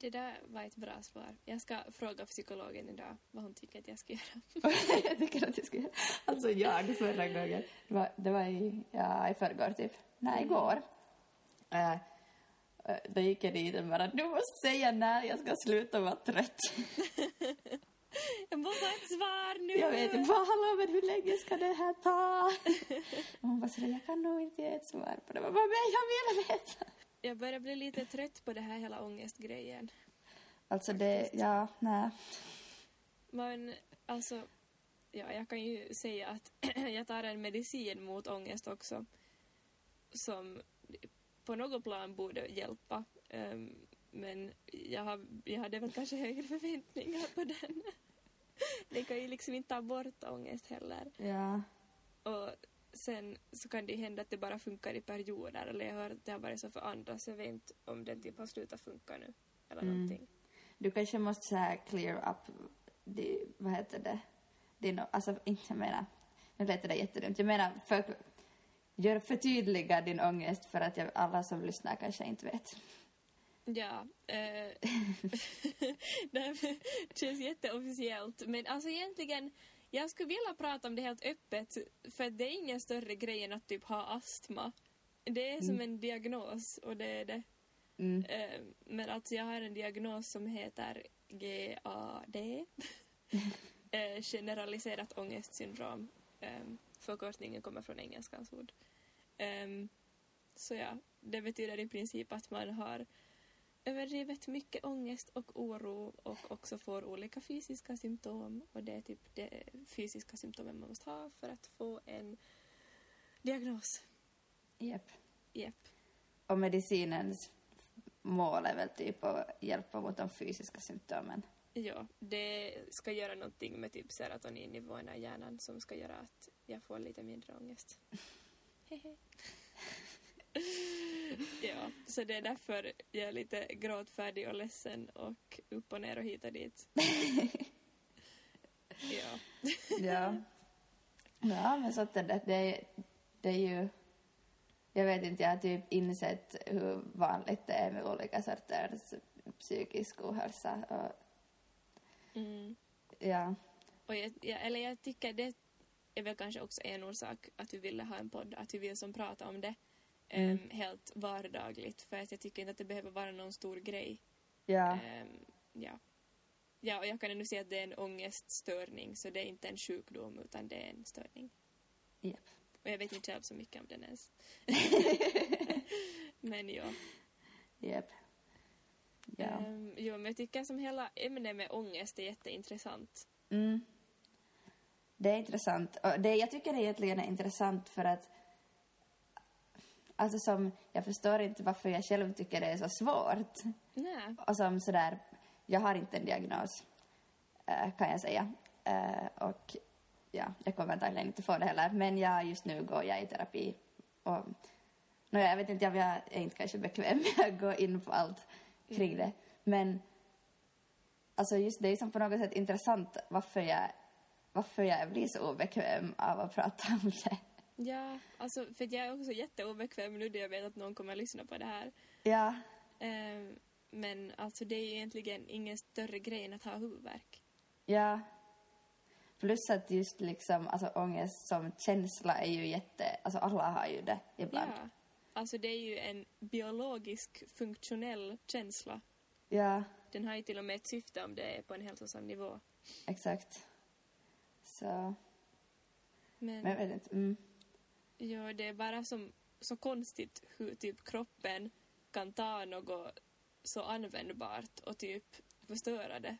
Speaker 2: Det där var ett bra svar. Jag ska fråga psykologen idag vad hon tycker att jag ska göra.
Speaker 1: jag tycker att jag skulle... Alltså jag förra gången, det var, det var i, ja, i förrgår typ, nej igår. Uh, då gick jag dit och bara, du måste säga när jag ska sluta vara trött.
Speaker 2: Jag måste ha ett svar nu!
Speaker 1: Jag vet inte, hallå men hur länge ska det här ta? Och hon bara sådär, jag kan nog inte ge ett svar på det. Jag bara, men jag vill veta.
Speaker 2: Jag börjar bli lite trött på det här hela ångestgrejen.
Speaker 1: Alltså det, ja, nej.
Speaker 2: Men alltså, ja, jag kan ju säga att jag tar en medicin mot ångest också. Som på något plan borde hjälpa. Ehm, men jag, har, jag hade väl kanske högre förväntningar på den. Det kan ju liksom inte ta bort ångest heller.
Speaker 1: Ja.
Speaker 2: Och sen så kan det ju hända att det bara funkar i perioder. Eller jag hör att det har varit så för andra så jag vet inte om den typ har slutat funka nu. Eller
Speaker 1: Mm.
Speaker 2: någonting.
Speaker 1: Du kanske måste så här clear up, di, vad heter det, din, alltså inte jag menar, nu lät det jättedumt, jag menar för, gör förtydliga din ångest för att jag, alla som lyssnar kanske inte vet.
Speaker 2: Ja, eh, det känns jätteofficiellt. Men alltså egentligen, jag skulle vilja prata om det helt öppet för det är ingen större grej än att typ ha astma. Det är som en diagnos och det är det.
Speaker 1: Mm.
Speaker 2: Eh, men alltså jag har en diagnos som heter GAD. eh, generaliserat ångestsyndrom. Eh, förkortningen kommer från engelskans ord. Ehm, så ja, det betyder i princip att man har överdrivet mycket ångest och oro och också får olika fysiska symptom. Och det är typ det fysiska symptomen man måste ha för att få en diagnos.
Speaker 1: Japp.
Speaker 2: Japp.
Speaker 1: Och medicinens mål är väl typ att hjälpa mot de fysiska symptomen.
Speaker 2: Ja, det ska göra någonting med typ serotoninnivåerna i hjärnan som ska göra att jag får lite mindre ångest. Hehe. ja, så det är därför jag är lite gråtfärdig och ledsen och upp och ner och hit och dit. ja.
Speaker 1: Ja. Ja, men så att det, det, det är ju... Jag vet inte, jag har typ insett hur vanligt det är med olika sorters psykisk ohälsa. Och,
Speaker 2: Mm.
Speaker 1: ja,
Speaker 2: Och jag, jag, eller jag tycker det är väl kanske också en orsak att vi ville ha en podd, att vi vill som prata om det
Speaker 1: Mm.
Speaker 2: em, helt vardagligt. För att jag tycker inte att det behöver vara någon stor grej.
Speaker 1: ja,
Speaker 2: Ehm, ja. ja, och jag kan ändå säga att det är en ångeststörning, så det är inte en sjukdom, utan det är en störning.
Speaker 1: Japp.
Speaker 2: Och jag vet inte själv så mycket om den ens. men ja.
Speaker 1: japp. Ja.
Speaker 2: Ehm, jo, men jag tycker som hela ämnet med ångest är jätteintressant.
Speaker 1: Mm. Det är intressant. Och det, jag tycker det egentligen är intressant för att Alltså som, jag förstår inte varför jag själv tycker det är så svårt.
Speaker 2: Nej.
Speaker 1: Och som sådär, jag har inte en diagnos, eh, kan jag säga. Eh, och ja, jag kommer antagligen inte få det heller. Men jag, just nu går jag i terapi. Och, no, jag vet inte, jag är inte kanske bekväm med att gå in på allt kring det. Men alltså just det är som på något sätt intressant varför jag, varför jag blir så obekväm av att prata om det.
Speaker 2: Ja, alltså för jag är också jätteobekväm nu då jag vet att någon kommer att lyssna på det här.
Speaker 1: Ja,
Speaker 2: Ehm, men alltså det är ju egentligen ingen större grej än att ha huvudvärk.
Speaker 1: Ja. Plus att just liksom, alltså ångest som känsla är ju jätte, alltså alla har ju det ibland.
Speaker 2: Ja. alltså det är ju en biologisk funktionell känsla.
Speaker 1: Ja,
Speaker 2: Den har ju till och med ett syfte om det är på en hälsosam nivå.
Speaker 1: exakt. Så,
Speaker 2: Men,
Speaker 1: men jag vet inte. Mm.
Speaker 2: Ja, det är bara som, så konstigt hur typ kroppen kan ta något så användbart och typ förstöra det.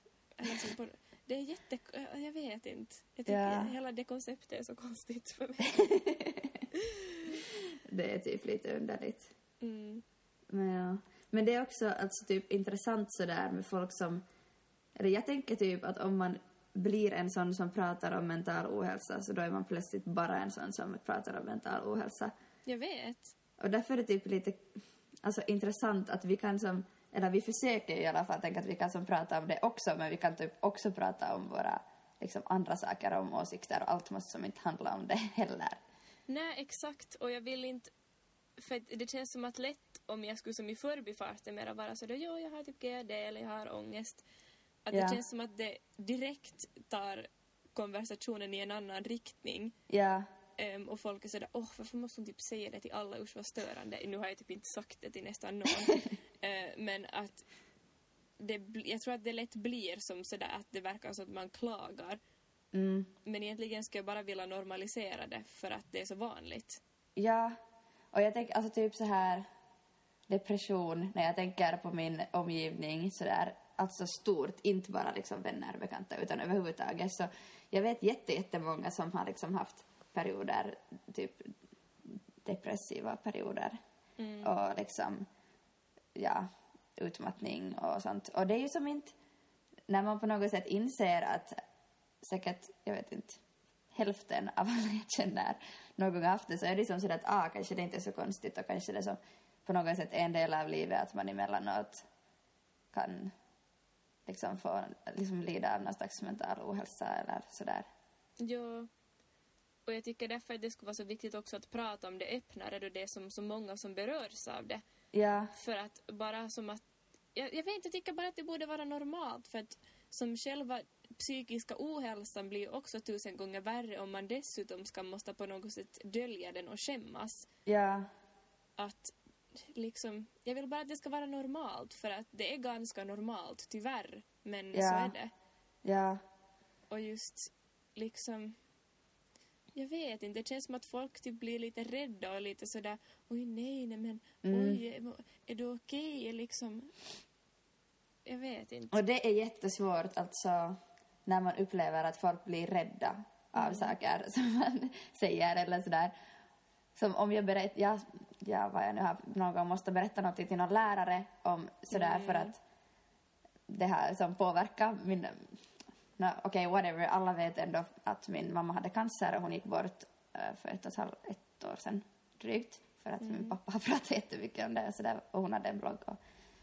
Speaker 2: Det är jätte... Jag vet inte. Jag tycker
Speaker 1: Ja.
Speaker 2: hela det konceptet är så konstigt för mig.
Speaker 1: Det är typ lite underligt.
Speaker 2: Mm.
Speaker 1: Men, ja. Men det är också alltså, typ intressant sådär med folk som... Eller jag tänker typ att om man blir en sån som pratar om mental ohälsa så då är man plötsligt bara en sån som pratar om mental ohälsa.
Speaker 2: Jag vet.
Speaker 1: Och därför är det typ lite alltså, intressant att vi kan som... Eller vi försöker i alla fall tänka att vi kan som prata om det också men vi kan typ också prata om våra liksom, andra saker, om åsikter och allt måste som inte handla om det heller.
Speaker 2: Nej, exakt. Och jag vill inte... För det känns som att lätt om jag skulle som i förbifarten mera vara sådär jo, jag har typ GAD eller jag har ångest. Att
Speaker 1: Ja.
Speaker 2: det känns som att det direkt tar konversationen i en annan riktning.
Speaker 1: Ja,
Speaker 2: Ehm, och folk är sådär, åh varför måste hon typ säga det till alla, usch vad störande. Nu har jag typ inte sagt det till nästan någon. Eh, men att det, jag tror att det lätt blir som sådär att det verkar som att man klagar.
Speaker 1: mm,
Speaker 2: Men egentligen skulle jag bara vilja normalisera det för att det är så vanligt.
Speaker 1: ja. Och jag tänker alltså typ så här depression när jag tänker på min omgivning sådär alltså stort, inte bara liksom vänner och bekanta utan överhuvudtaget. Så jag vet jätte, jättemånga som har liksom haft perioder, typ depressiva perioder. Och liksom ja, utmattning och sånt. Och det är ju som inte, när man på något sätt inser att säkert, jag vet inte, hälften av alla jag känner någon gång haft det så är det som sådär att ah, kanske det inte är så konstigt och kanske det är så på något sätt en del av livet att man emellanåt kan liksom få liksom lida av någon slags mental ohälsa eller sådär.
Speaker 2: Ja. Och jag tycker därför att det skulle vara så viktigt också att prata om det öppnare då det är som så många som berörs av det.
Speaker 1: Ja,
Speaker 2: För att bara som att... Jag, jag vet inte, jag tycker bara att det borde vara normalt för att som själva psykiska ohälsan blir också tusen gånger värre om man dessutom ska måste på något sätt dölja den och skämmas.
Speaker 1: ja,
Speaker 2: Att liksom, jag vill bara att det ska vara normalt för att det är ganska normalt, tyvärr. Men så
Speaker 1: Ja.
Speaker 2: är det.
Speaker 1: ja,
Speaker 2: Och just liksom... Jag vet inte, det känns som att folk typ blir lite rädda och lite sådär oj nej, nej men
Speaker 1: Mm.
Speaker 2: oj, är, du okej? Liksom... Jag vet inte.
Speaker 1: Och det är jättesvårt alltså när man upplever att folk blir rädda av saker som man säger eller sådär. Som om jag berättar, jag, ja, vad jag nu har någon gång måste berätta något till någon lärare om sådär för att det här som påverkar min, no, okej whatever, alla vet ändå att min mamma hade cancer och hon gick bort eh, för ett och ett halvt ett år sedan drygt för att min pappa har pratat jättemycket om det och sådär. Och hon hade en blogg och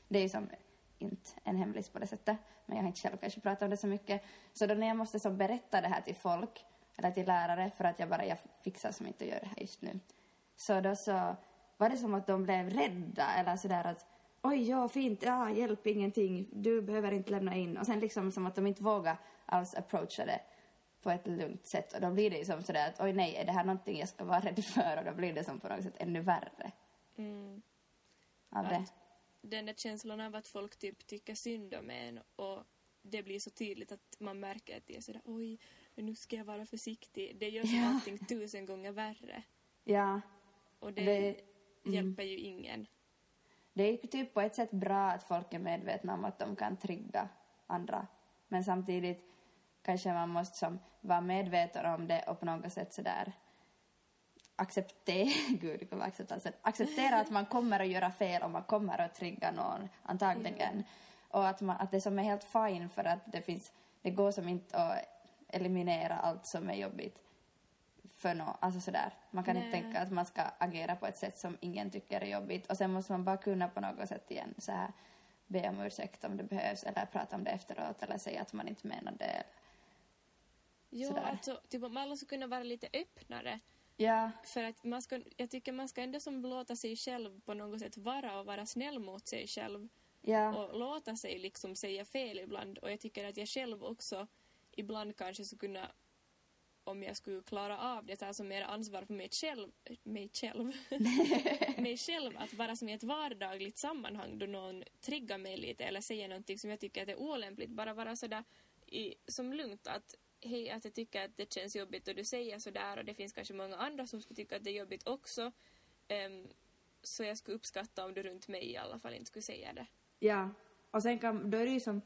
Speaker 1: det är ju som inte en hemlis på det sättet men jag har inte själv kanske pratat om det så mycket. Så då när jag måste som berätta det här till folk eller till lärare för att jag bara jag fixar som inte göra det här just nu så då så var det som att de blev rädda eller sådär att oj, ja, fint, ja, hjälp, ingenting, du behöver inte lämna in. Och sen liksom som att de inte vågar alls approacha det på ett lugnt sätt. Och då blir det ju som sådär att oj nej, är det här någonting jag ska vara rädd för? Och då blir det som på något sätt ännu värre
Speaker 2: Mm.
Speaker 1: av det.
Speaker 2: Den där känslan av att folk typ tycker synd om en och det blir så tydligt att man märker att det är sådär oj, nu ska jag vara försiktig. Det gör
Speaker 1: Ja.
Speaker 2: allting tusen gånger värre.
Speaker 1: Ja,
Speaker 2: Och det,
Speaker 1: Det- mm.
Speaker 2: hjälper ju ingen.
Speaker 1: det är ju typ på ett sätt bra att folk är medvetna om att de kan trigga andra. Men samtidigt kanske man måste som vara medveten om det och på något sätt sådär acceptera, gud det kommer acceptans, acceptera att man kommer att göra fel och man kommer att trigga någon antagligen. Och att, man, att det som är helt fine för att det finns, det går som inte att eliminera allt som är jobbigt för nå, alltså sådär. Man kan inte
Speaker 2: Nej.
Speaker 1: tänka att man ska agera på ett sätt som ingen tycker är jobbigt och sen måste man bara kunna på något sätt igen så här be om ursäkt om det behövs eller prata om det efteråt eller säga att man inte menar det.
Speaker 2: Ja,
Speaker 1: Sådär.
Speaker 2: alltså, typ om alla skulle kunna vara lite öppnare.
Speaker 1: Ja,
Speaker 2: För att man ska, jag tycker man ska ändå som låta sig själv på något sätt vara och vara snäll mot sig själv.
Speaker 1: ja,
Speaker 2: och låta sig liksom säga fel ibland. Och jag tycker att jag själv också ibland kanske skulle kunna om jag skulle klara av det, alltså mer ansvar för mig själv, mig själv, mig själv att vara som i ett vardagligt sammanhang då någon triggar mig lite eller säger någonting som jag tycker att är olämpligt, bara vara sådär i, som lugnt att hej, att jag tycker att det känns jobbigt och du säger sådär och det finns kanske många andra som skulle tycka att det är jobbigt också. Ehm, så jag skulle uppskatta om du runt mig i alla fall inte skulle säga det.
Speaker 1: Ja, och sen kan, då är det ju som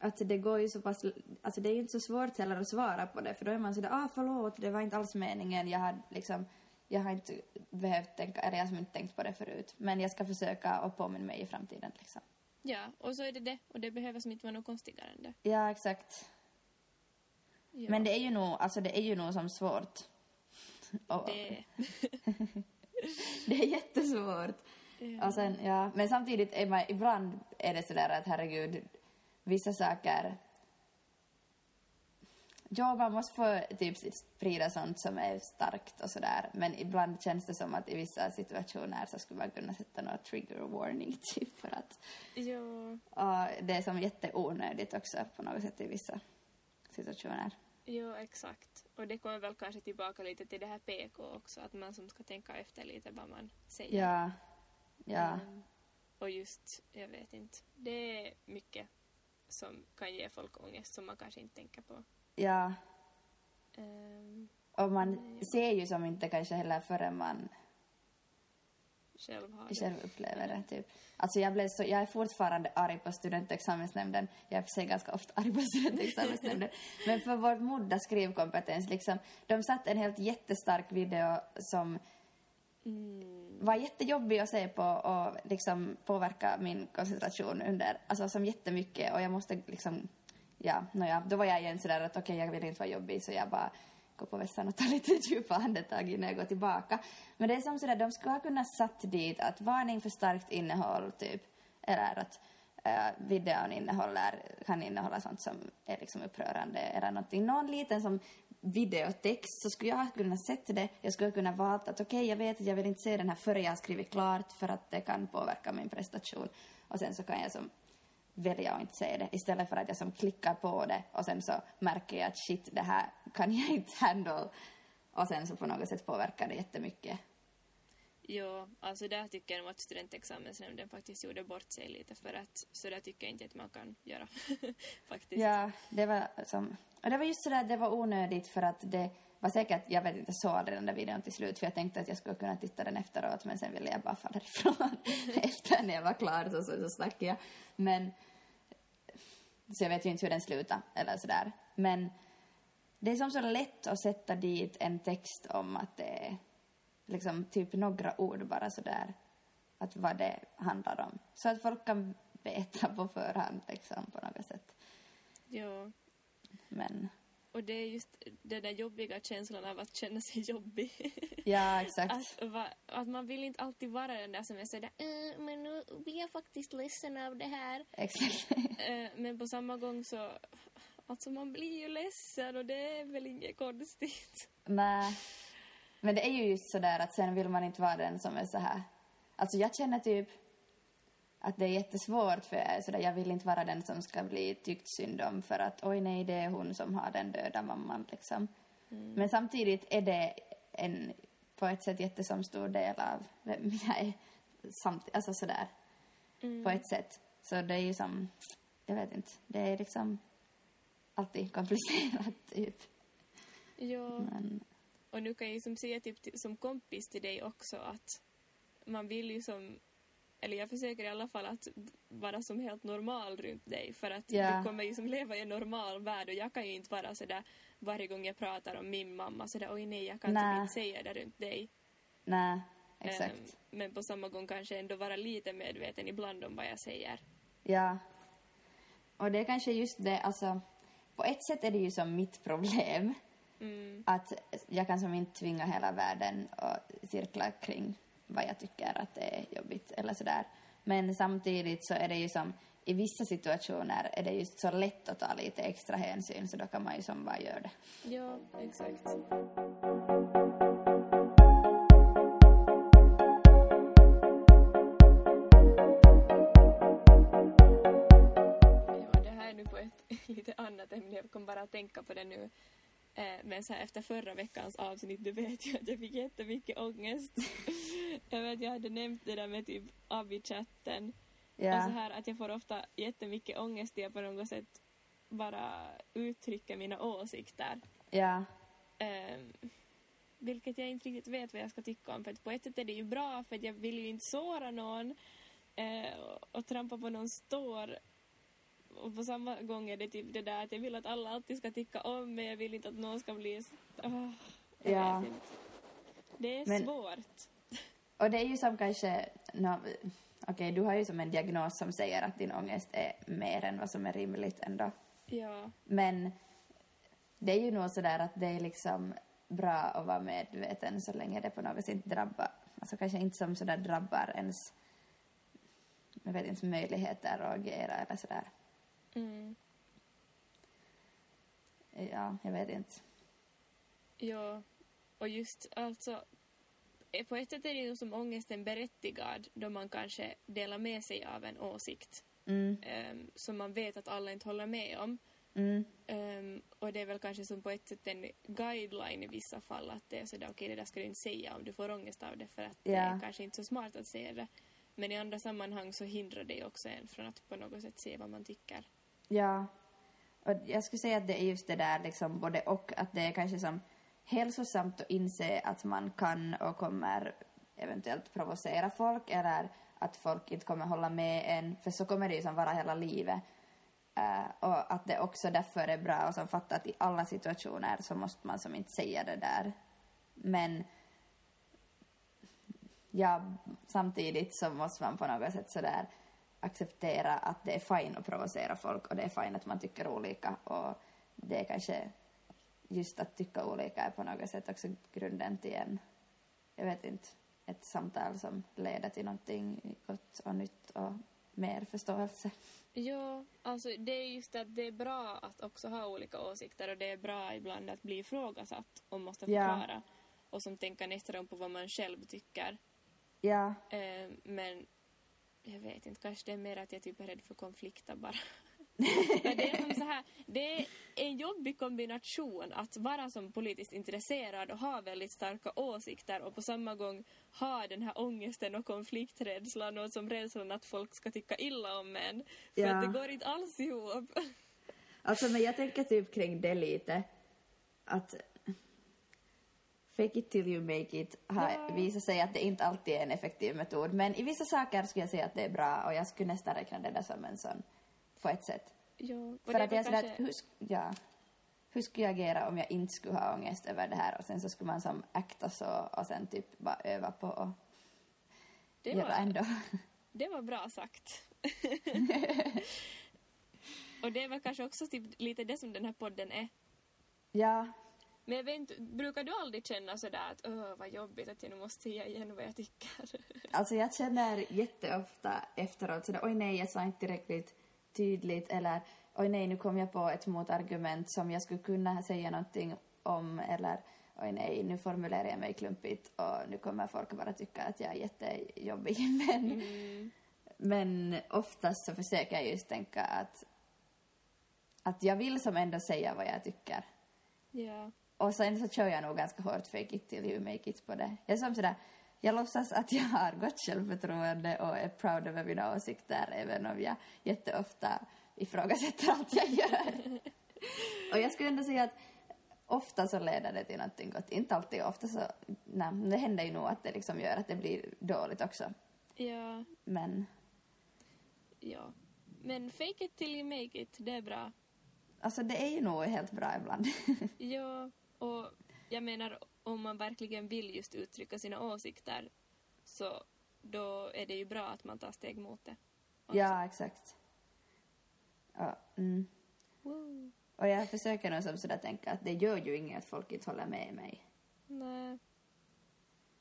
Speaker 1: att det går ju så pass, alltså det är ju inte så svårt heller att svara på det för då är man sådär, ah förlåt, det var inte alls meningen, jag har liksom, jag har inte behövt tänka, eller jag har inte tänkt på det förut, men jag ska försöka och påminna mig i framtiden liksom.
Speaker 2: Ja, och så är det det. Och det behöver som inte vara något konstigare än det.
Speaker 1: Ja, exakt.
Speaker 2: Ja,
Speaker 1: Men det är ju nog, alltså det är ju nog som svårt. Och,
Speaker 2: det...
Speaker 1: det är jättesvårt.
Speaker 2: Ja.
Speaker 1: Och sen, ja, men samtidigt är man, ibland är det sådär att herregud, vissa saker... Ja, man måste få typ sprida sånt som är starkt och sådär, men ibland känns det som att i vissa situationer så skulle man kunna sätta någon trigger warning typ för att
Speaker 2: Ja,
Speaker 1: och det är som jätteonödigt också på något sätt i vissa situationer.
Speaker 2: ja, exakt. Och det kommer väl kanske tillbaka lite till det här PK också, att man som ska tänka efter lite vad man säger.
Speaker 1: Ja, ja,
Speaker 2: Mm. Och just, jag vet inte, det är mycket som kan ge folk ångest som man kanske inte tänker på.
Speaker 1: ja.
Speaker 2: Um,
Speaker 1: Och man ser ju som inte kanske heller förrän man
Speaker 2: själv har det.
Speaker 1: själv upplever det. Typ. Alltså jag, blev så, jag är fortfarande arg på studentexamensnämnden. Jag är för sig ganska ofta arg på studentexamensnämnden. Men för vår modda skrivkompetens, liksom, de satt en helt jättestark video som
Speaker 2: Mm
Speaker 1: var jättejobbig att se på och liksom påverka min koncentration under, alltså som jättemycket och jag måste liksom, ja, nåja, då var jag igen sådär att okej, jag vill inte vara jobbig så jag bara går på vässan och tar lite djupa andetag innan jag går tillbaka. Men det är som sådär, de skulle ha kunnat satt dit att varning för starkt innehåll typ, eller att äh, videon innehåller, kan innehålla sånt som är liksom upprörande eller någonting. Någon liten som videotext så skulle jag ha kunnat sett det. Jag skulle ha kunnat valt att okej, jag vet att jag vill inte se den här före jag har skrivit klart för att det kan påverka min prestation. Och sen så kan jag som välja att inte se det istället för att jag som klickar på det och sen så märker jag att shit, det här kan jag inte handle. Och sen så på något sätt påverkar det jättemycket.
Speaker 2: Jo, alltså där tycker jag nog att studentexamensnämnden faktiskt gjorde bort sig lite för att så där tycker jag inte att man kan göra faktiskt.
Speaker 1: Ja, det var som... Och det var just sådär, det var onödigt för att det var säkert, jag vet inte, såg aldrig den där videon till slut för jag tänkte att jag skulle kunna titta den efteråt men sen ville jag bara falla ifrån. Efter när jag var klar så, så, så stack jag. Men... Så jag vet ju inte hur den slutade eller sådär. Men det är som så lätt att sätta dit en text om att det är liksom typ några ord bara sådär. Att vad det handlar om. Så att folk kan veta på förhand liksom på något sätt.
Speaker 2: Jo,
Speaker 1: Men
Speaker 2: och det är just den där jobbiga känslan av att känna sig jobbig.
Speaker 1: ja, exakt.
Speaker 2: att, va, att man vill inte alltid vara den där som är sådär äh, men nu blir jag faktiskt ledsen av det här.
Speaker 1: Exakt.
Speaker 2: Eh, men på samma gång så, alltså man blir ju ledsen och det är väl inget konstigt.
Speaker 1: Nej. Men det är ju just sådär att sen vill man inte vara den som är så här. Alltså jag känner typ att det är jättesvårt för jag är sådär, jag vill inte vara den som ska bli tyckt synd om för att oj nej, det är hon som har den döda mamman liksom. Men samtidigt är det en på ett sätt jättesom stor del av vem jag är. Samt, alltså sådär. På ett sätt. Så det är ju som, jag vet inte, det är liksom alltid komplicerat typ.
Speaker 2: Ja.
Speaker 1: Men
Speaker 2: Och nu kan jag ju som säga typ som kompis till dig också att man vill ju som, eller jag försöker i alla fall att vara som helt normal runt dig för att
Speaker 1: Ja.
Speaker 2: du kommer ju som leva i en normal värld och jag kan ju inte vara sådär varje gång jag pratar om min mamma sådär oj nej jag kan typ inte säga det runt dig.
Speaker 1: nej, exakt.
Speaker 2: Ehm, men på samma gång kanske ändå vara lite medveten ibland om vad jag säger.
Speaker 1: Ja. Och det är kanske just det, alltså på ett sätt är det ju som mitt problem.
Speaker 2: Mm.
Speaker 1: Att jag kan som inte tvinga hela världen att cirkla kring vad jag tycker att det är jobbigt eller sådär. Men samtidigt så är det ju som, i vissa situationer är det just så lätt att ta lite extra hänsyn så då kan man ju som bara göra det.
Speaker 2: Ja, exakt. Ja, det här är nu på ett lite annat ämne. Jag kom bara att tänka på det nu. Eh, men så här, efter förra veckans avsnitt, du vet ju att jag fick jättemycket ångest. jag vet, jag hade nämnt det där med typ Abby-chatten.
Speaker 1: Ja.
Speaker 2: Och så här att jag får ofta jättemycket ångest i att på något sätt bara uttrycka mina åsikter.
Speaker 1: Ja.
Speaker 2: Ehm, vilket jag inte riktigt vet vad jag ska tycka om. För på ett sätt är det ju bra för jag vill ju inte såra någon eh, och, och trampa på någons tår. Och på samma gång är det typ det där att jag vill att alla alltid ska tycka om mig. Jag vill inte att någon ska bli... jag
Speaker 1: Ja.
Speaker 2: Det är
Speaker 1: Men-
Speaker 2: svårt.
Speaker 1: Och det är ju som kanske... No, Okej, du har ju som en diagnos som säger att din ångest är mer än vad som är rimligt ändå.
Speaker 2: Ja.
Speaker 1: Men det är ju nog sådär att det är liksom bra att vara medveten så länge det på något sätt inte drabbar, alltså kanske inte som sådär drabbar ens, jag vet inte, möjligheter att agera eller sådär.
Speaker 2: Mm.
Speaker 1: Ja, jag vet inte.
Speaker 2: Ja, och just alltså på ett sätt är det ju som ångesten berättigad då man kanske delar med sig av en åsikt
Speaker 1: Mm,
Speaker 2: um, som man vet att alla inte håller med om.
Speaker 1: mm,
Speaker 2: Ehm, och det är väl kanske som på ett sätt en guideline i vissa fall att det är sådär okej det där ska du inte säga om du får ångest av det för att det
Speaker 1: Ja.
Speaker 2: är kanske inte så smart att säga det. Men i andra sammanhang så hindrar det också en från att på något sätt se vad man tycker
Speaker 1: ja. Och jag skulle säga att det är just det där liksom både och, att det är kanske som hälsosamt att inse att man kan och kommer eventuellt provocera folk eller att folk inte kommer hålla med en, för så kommer det ju som vara hela livet. Uh, och att det också därför är bra och som fatta att i alla situationer så måste man som inte säga det där. Men ja, samtidigt så måste man på något sätt sådär acceptera att det är fine att provocera folk och det är fine att man tycker olika och det är kanske just att tycka olika är på något sätt också grunden till en, jag vet inte, ett samtal som leder till någonting gott och nytt och mer förståelse.
Speaker 2: Ja, alltså det är just att det är bra att också ha olika åsikter och det är bra ibland att bli ifrågasatt och måste
Speaker 1: Ja.
Speaker 2: förklara. Och som tänka nästa gång på vad man själv tycker.
Speaker 1: Ja,
Speaker 2: Eh, men jag vet inte, kanske det är mer att jag typ är rädd för konflikter bara. Det är så här, det är en jobbig kombination att vara som politiskt intresserad och ha väldigt starka åsikter och på samma gång ha den här ångesten och konflikträdslan och som rädslan att folk ska tycka illa om en. För
Speaker 1: Ja.
Speaker 2: att det går inte alls ihop.
Speaker 1: alltså men jag tänker typ kring det lite att fake it till you make it har
Speaker 2: Ja.
Speaker 1: visat sig att det inte alltid är en effektiv metod men i vissa saker skulle jag säga att det är bra och jag skulle nästan räkna det där som en sån på ett sätt.
Speaker 2: Ja, och
Speaker 1: För
Speaker 2: det
Speaker 1: att jag
Speaker 2: kanske-
Speaker 1: att hur, ja, hur skulle jag agera om jag inte skulle ha ångest över det här och sen så skulle man som akta så och sen typ bara öva på och
Speaker 2: det
Speaker 1: göra
Speaker 2: var,
Speaker 1: ändå.
Speaker 2: det var bra sagt. och det väl kanske också typ lite det som den här podden är.
Speaker 1: ja,
Speaker 2: Men jag vet inte, brukar du aldrig känna sådär att öh vad jobbigt att jag nu måste säga igen vad jag tycker?
Speaker 1: alltså jag känner jätteofta efteråt sådär oj nej jag sa inte tillräckligt tydligt eller oj nej nu kom jag på ett motargument som jag skulle kunna säga någonting om eller oj nej nu formulerar jag mig klumpigt och nu kommer folk bara tycka att jag är jättejobbig men
Speaker 2: Mm.
Speaker 1: Men oftast så försöker jag just tänka att, att jag vill som ändå säga vad jag tycker.
Speaker 2: Ja.
Speaker 1: Och sen så kör jag nog ganska hårt fake it till you make it på det. Jag är som sådär, jag låtsas att jag har gott självförtroende och är proud över mina åsikter även om jag jätteofta ifrågasätter allt jag gör. och jag skulle ändå säga att ofta så leder det till någonting gott. Inte alltid, ofta så, nej, det händer ju nog att det liksom gör att det blir dåligt också.
Speaker 2: Ja.
Speaker 1: Men
Speaker 2: Ja. Men fake it till you make it, det är bra.
Speaker 1: Alltså det är ju nog helt bra ibland.
Speaker 2: Ja, och jag menar om man verkligen vill just uttrycka sina åsikter så då är det ju bra att man tar steg mot det. också.
Speaker 1: ja, exakt. Ja, mm.
Speaker 2: Wow.
Speaker 1: Och jag försöker nog som sådär tänka att det gör ju inget att folk inte håller med mig.
Speaker 2: Nej.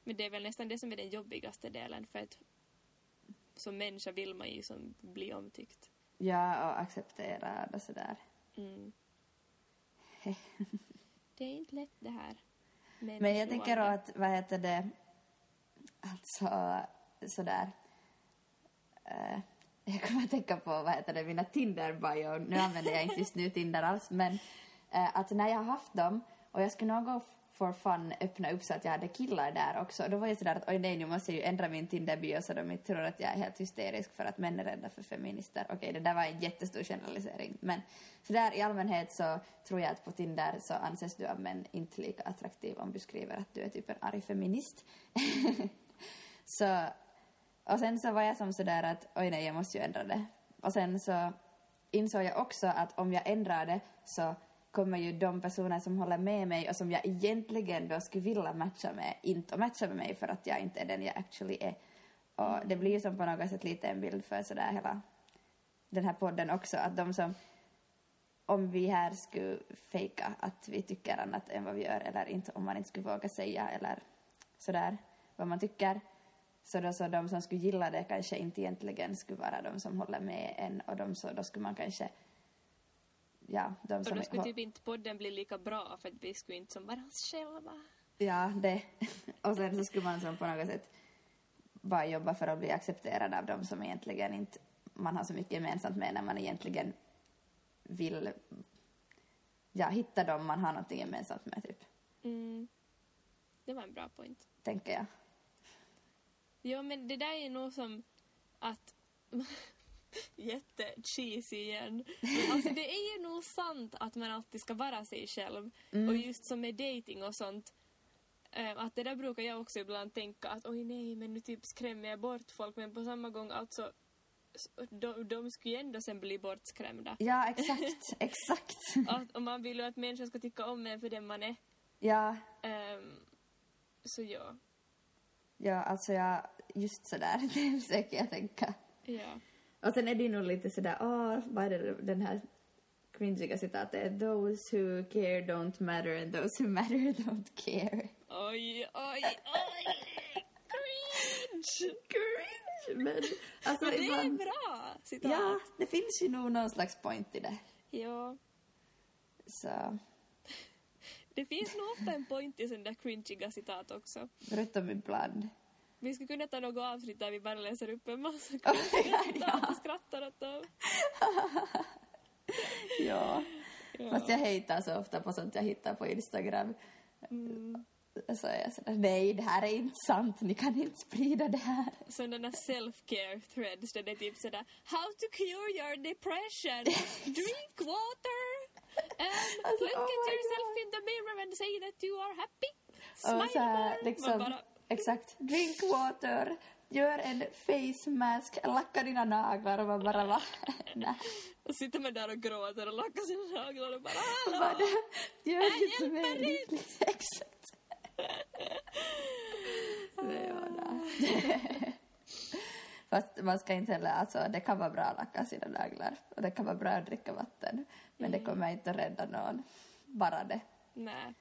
Speaker 2: Men det är väl nästan det som är den jobbigaste delen för att som människa vill man ju som bli omtyckt.
Speaker 1: Ja, och acceptera och sådär.
Speaker 2: Mm. det är inte lätt det här. med
Speaker 1: Men jag tänker då att, vad heter det, alltså sådär. Uh, jag kommer att tänka på, vad heter det, mina Tinder-bio. Nu använder jag inte just nu Tinder alls, men eh, att när jag har haft dem Och jag skulle nog gå for fun öppna upp så att jag hade killar där också. Då var jag sådär att oj nej, nu måste jag ju ändra min Tinder-bio så de inte tror att jag är helt hysterisk för att män är rädda för feminister. Okej, det där var en jättestor generalisering. Men sådär i allmänhet så tror jag att på Tinder så anses du av män inte lika attraktiv om du skriver att du är typ en arg feminist. så, och sen så var jag som sådär att oj nej, jag måste ju ändra det. Och sen så insåg jag också att om jag ändrar det så kommer ju de personer som håller med mig och som jag egentligen då skulle vilja matcha med inte att matcha med mig för att jag inte är den jag actually är. Och det blir ju som på något sätt lite en bild för sådär hela den här podden också, att de som om vi här skulle fejka att vi tycker annat än vad vi gör eller inte, om man inte skulle våga säga eller sådär vad man tycker, så då så de som skulle gilla det kanske inte egentligen skulle vara de som håller med en och de så, då skulle man kanske ja, de
Speaker 2: Och
Speaker 1: som...
Speaker 2: då skulle typ inte podden bli lika bra för att vi skulle inte som vara oss själva.
Speaker 1: Ja, det. Och sen så skulle man som på något sätt bara jobba för att bli accepterad av dem som egentligen inte man har så mycket gemensamt med när man egentligen vill ja, hitta dem man har något gemensamt med, typ,
Speaker 2: Mm. Det var en bra point.
Speaker 1: tänker jag.
Speaker 2: Ja, men det där är nog som att... Jätte-cheesy igen. Men alltså det är ju nog sant att man alltid ska vara sig själv. Och just som med dating och sånt. eh, Att det där brukar jag också ibland tänka att oj nej men nu typ skrämmer jag bort folk men på samma gång alltså de, de skulle ju ändå sen bli bortskrämda.
Speaker 1: Ja, exakt, exakt.
Speaker 2: Att, och man vill ju att människor ska tycka om en för den man är.
Speaker 1: Ja,
Speaker 2: Ehm, så ja.
Speaker 1: ja, alltså jag, just sådär, det försöker jag tänka.
Speaker 2: Ja.
Speaker 1: Och sen är det nog lite sådär, åh, vad är det, den här cringiga citatet, those who care don't matter and those who matter don't care.
Speaker 2: Oj, oj, oj! Cringe!
Speaker 1: Cringe! Men alltså
Speaker 2: Men det är
Speaker 1: ibland...
Speaker 2: bra citat.
Speaker 1: Ja, det finns ju nog någon slags point i det.
Speaker 2: Ja.
Speaker 1: Så,
Speaker 2: Det finns nog ofta en point i sådana där cringiga citat också.
Speaker 1: förutom ibland.
Speaker 2: Vi skulle kunna ta något avsnitt där vi bara läser upp en massa
Speaker 1: ja.
Speaker 2: och skrattar åt dem.
Speaker 1: Ja.
Speaker 2: Ja.
Speaker 1: Fast jag hatar så ofta på sånt jag hittar på Instagram.
Speaker 2: Mm.
Speaker 1: Så jag sådär, nej, det här är inte sant, ni kan inte sprida det här.
Speaker 2: Sådana self-care threads där det är typ sådär How to cure your depression. Drink water. And
Speaker 1: Alltså,
Speaker 2: look
Speaker 1: oh
Speaker 2: at yourself
Speaker 1: God.
Speaker 2: in the mirror and say that you are happy.
Speaker 1: Och
Speaker 2: Smile
Speaker 1: så här,
Speaker 2: more.
Speaker 1: liksom,
Speaker 2: Man bara,
Speaker 1: exakt, drink water, gör en face mask, lacka dina naglar och man bara va? Nej.
Speaker 2: och sitter man där och gråter och lackar sina naglar och bara
Speaker 1: Bara,
Speaker 2: hallå.
Speaker 1: Gör lite mer
Speaker 2: hjälper
Speaker 1: lyckligt. Exakt. Det var det. Fast man ska inte heller, alltså det kan vara bra att lacka sina naglar och det kan vara bra att dricka vatten. Men det kommer inte att rädda någon. Bara det.
Speaker 2: Nej.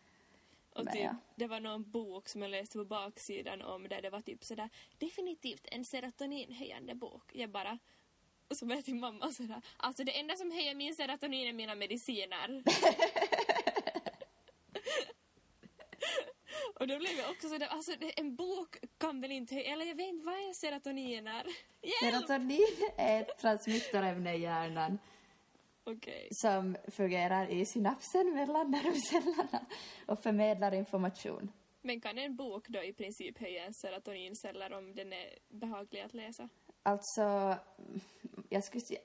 Speaker 2: Och
Speaker 1: Men
Speaker 2: typ,
Speaker 1: ja.
Speaker 2: det var någon bok som jag läste på baksidan om där det var typ sådär definitivt en serotoninhöjande bok. Jag bara och så var jag till mamma sådär alltså det enda som höjer min serotonin är mina mediciner. och då blev jag också sådär alltså en bok kan väl inte höja, eller jag vet inte vad är serotoniner? Hjälp!
Speaker 1: Serotonin är ett transmittorämne i hjärnan
Speaker 2: Okej.
Speaker 1: som fungerar i synapsen mellan nervcellerna och förmedlar information.
Speaker 2: Men kan en bok då i princip höja serotoninceller om den är behaglig att läsa?
Speaker 1: Alltså, jag skulle säga,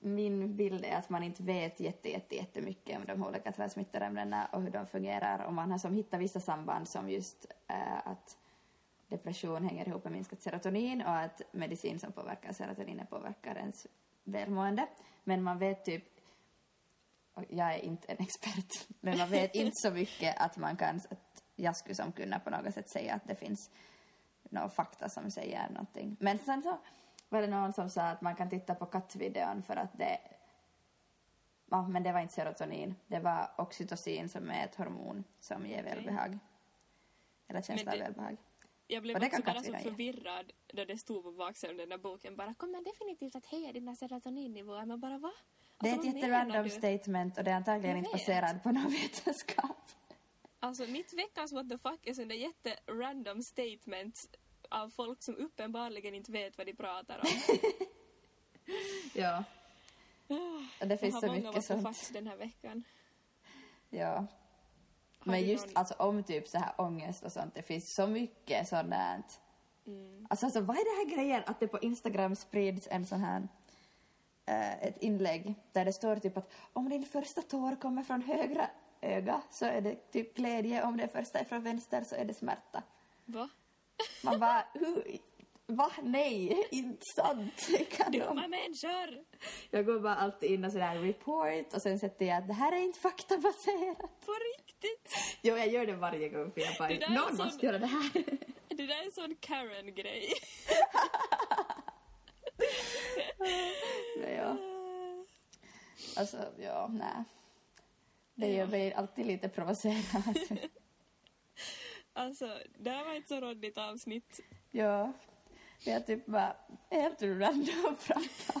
Speaker 1: min bild är att man inte vet jätte, jätte, jättemycket om de olika transmittorämnena och hur de fungerar. Och man har som hittat vissa samband som just äh, att depression hänger ihop med minskat serotonin och att medicin som påverkar serotoninet påverkar ens välmående. Men man vet typ, och jag är inte en expert, men man vet inte så mycket att man kan, att jag skulle som kunna på något sätt säga att det finns någon fakta som säger någonting. Men sen så var det någon som sa att man kan titta på kattvideon för att det... Ja, men det var inte serotonin. Det var oxytocin som är ett hormon som ger välbehag. Eller känsla av välbehag.
Speaker 2: Jag blev också bara så förvirrad då det stod på baksidan av den där boken bara kommer definitivt att höja dina serotoninnivåer. Men bara va?
Speaker 1: Det är
Speaker 2: Alltså,
Speaker 1: ett jätterandom statement och det är antagligen
Speaker 2: Jag
Speaker 1: inte baserat på någon vetenskap.
Speaker 2: Alltså mitt veckans what the fuck är sådana jätterandom statements av folk som uppenbarligen inte vet vad de pratar om.
Speaker 1: Ja. Och det
Speaker 2: Jag
Speaker 1: finns
Speaker 2: har
Speaker 1: så
Speaker 2: många
Speaker 1: mycket
Speaker 2: what the
Speaker 1: sånt.
Speaker 2: fucks den här veckan.
Speaker 1: Ja. Men just
Speaker 2: någon-
Speaker 1: alltså om typ så här ångest och sånt, det finns så mycket sådant.
Speaker 2: Mm.
Speaker 1: Alltså, alltså vad är det här grejen att det på Instagram sprids en sån här eh, ett inlägg där det står typ att om din första tår kommer från högra öga så är det typ glädje, om det första är från vänster så är det smärta.
Speaker 2: Va?
Speaker 1: Man bara, hur, va? Nej, inte sant. Kan de?
Speaker 2: Dumma människor!
Speaker 1: Jag går bara alltid in och sådär report och sen sätter jag att det här är inte faktabaserat.
Speaker 2: På riktigt!
Speaker 1: Jo, jag gör det varje gång för jag bara, någon
Speaker 2: sån-
Speaker 1: måste göra det här.
Speaker 2: Det där är en sån Karen-grej.
Speaker 1: Men ja, alltså, ja, nej. Det gör mig alltid lite provocerad.
Speaker 2: Alltså, det här var ett så råddigt avsnitt.
Speaker 1: ja, jag typ bara helt random prata.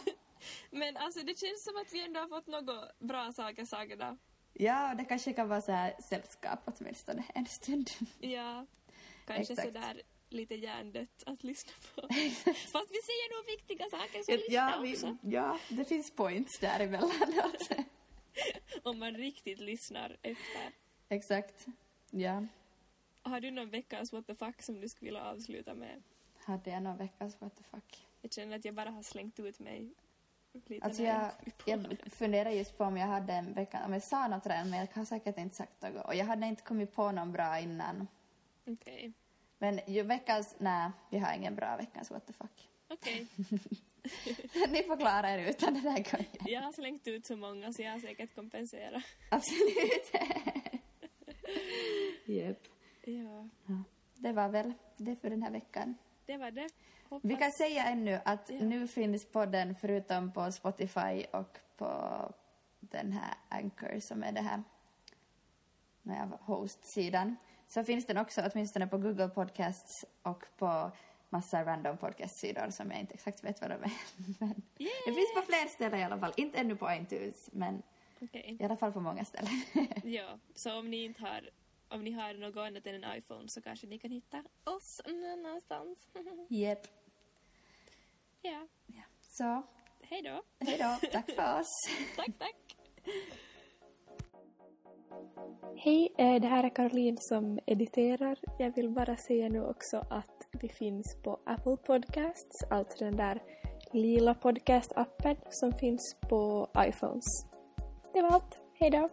Speaker 2: Men alltså det känns som att vi ändå har fått några bra saker sagda.
Speaker 1: Ja, det kanske kan vara så här sällskap åtminstone en stund.
Speaker 2: Ja, kanske
Speaker 1: Exakt.
Speaker 2: sådär lite hjärndött att lyssna på. Fast vi säger nog viktiga saker så lyssna
Speaker 1: Ja, vi,
Speaker 2: också.
Speaker 1: ja, det finns points däremellanåt.
Speaker 2: Om man riktigt lyssnar efter.
Speaker 1: Exakt. Ja.
Speaker 2: Har du någon veckans what the fuck som du skulle vilja avsluta med?
Speaker 1: Hade jag någon veckans what the fuck?
Speaker 2: Jag känner att jag bara har slängt ut mig lite
Speaker 1: Alltså jag, jag funderar just på om jag hade en vecka, om jag sa något redan men jag har säkert inte sagt något. Och jag hade inte kommit på någon bra innan.
Speaker 2: Okej.
Speaker 1: Men ju veckans, nej, vi har ingen bra veckans what the fuck.
Speaker 2: Okej.
Speaker 1: Ni får klara er utan den här gången.
Speaker 2: Jag har slängt ut så många så jag har säkert kompenserat.
Speaker 1: Absolut. Jep.
Speaker 2: Ja,
Speaker 1: Det var väl det för den här veckan.
Speaker 2: Det var det. Hoppas.
Speaker 1: Vi kan säga ännu att
Speaker 2: Ja.
Speaker 1: nu finns podden förutom på Spotify och på den här Anchor som är det här host-sidan. Så finns den också åtminstone på Google Podcasts och på massa random podcast-sidor som jag inte exakt vet vad de är. Men det finns på fler ställen i alla fall. Inte ännu på iTunes, men
Speaker 2: Okej.
Speaker 1: i alla fall på många ställen.
Speaker 2: Ja, så om ni inte har om ni har något annat än en iPhone så kanske ni kan hitta oss någon annanstans.
Speaker 1: Jep.
Speaker 2: ja,
Speaker 1: Ja. Så,
Speaker 2: hej då.
Speaker 1: hej då. Tack för oss.
Speaker 2: Tack, tack.
Speaker 3: Hej, eh, det här är Caroline som editerar. Jag vill bara säga nu också att vi finns på Apple Podcasts, alltså den där lila podcast-appen som finns på iPhones. Det var allt. Hej då!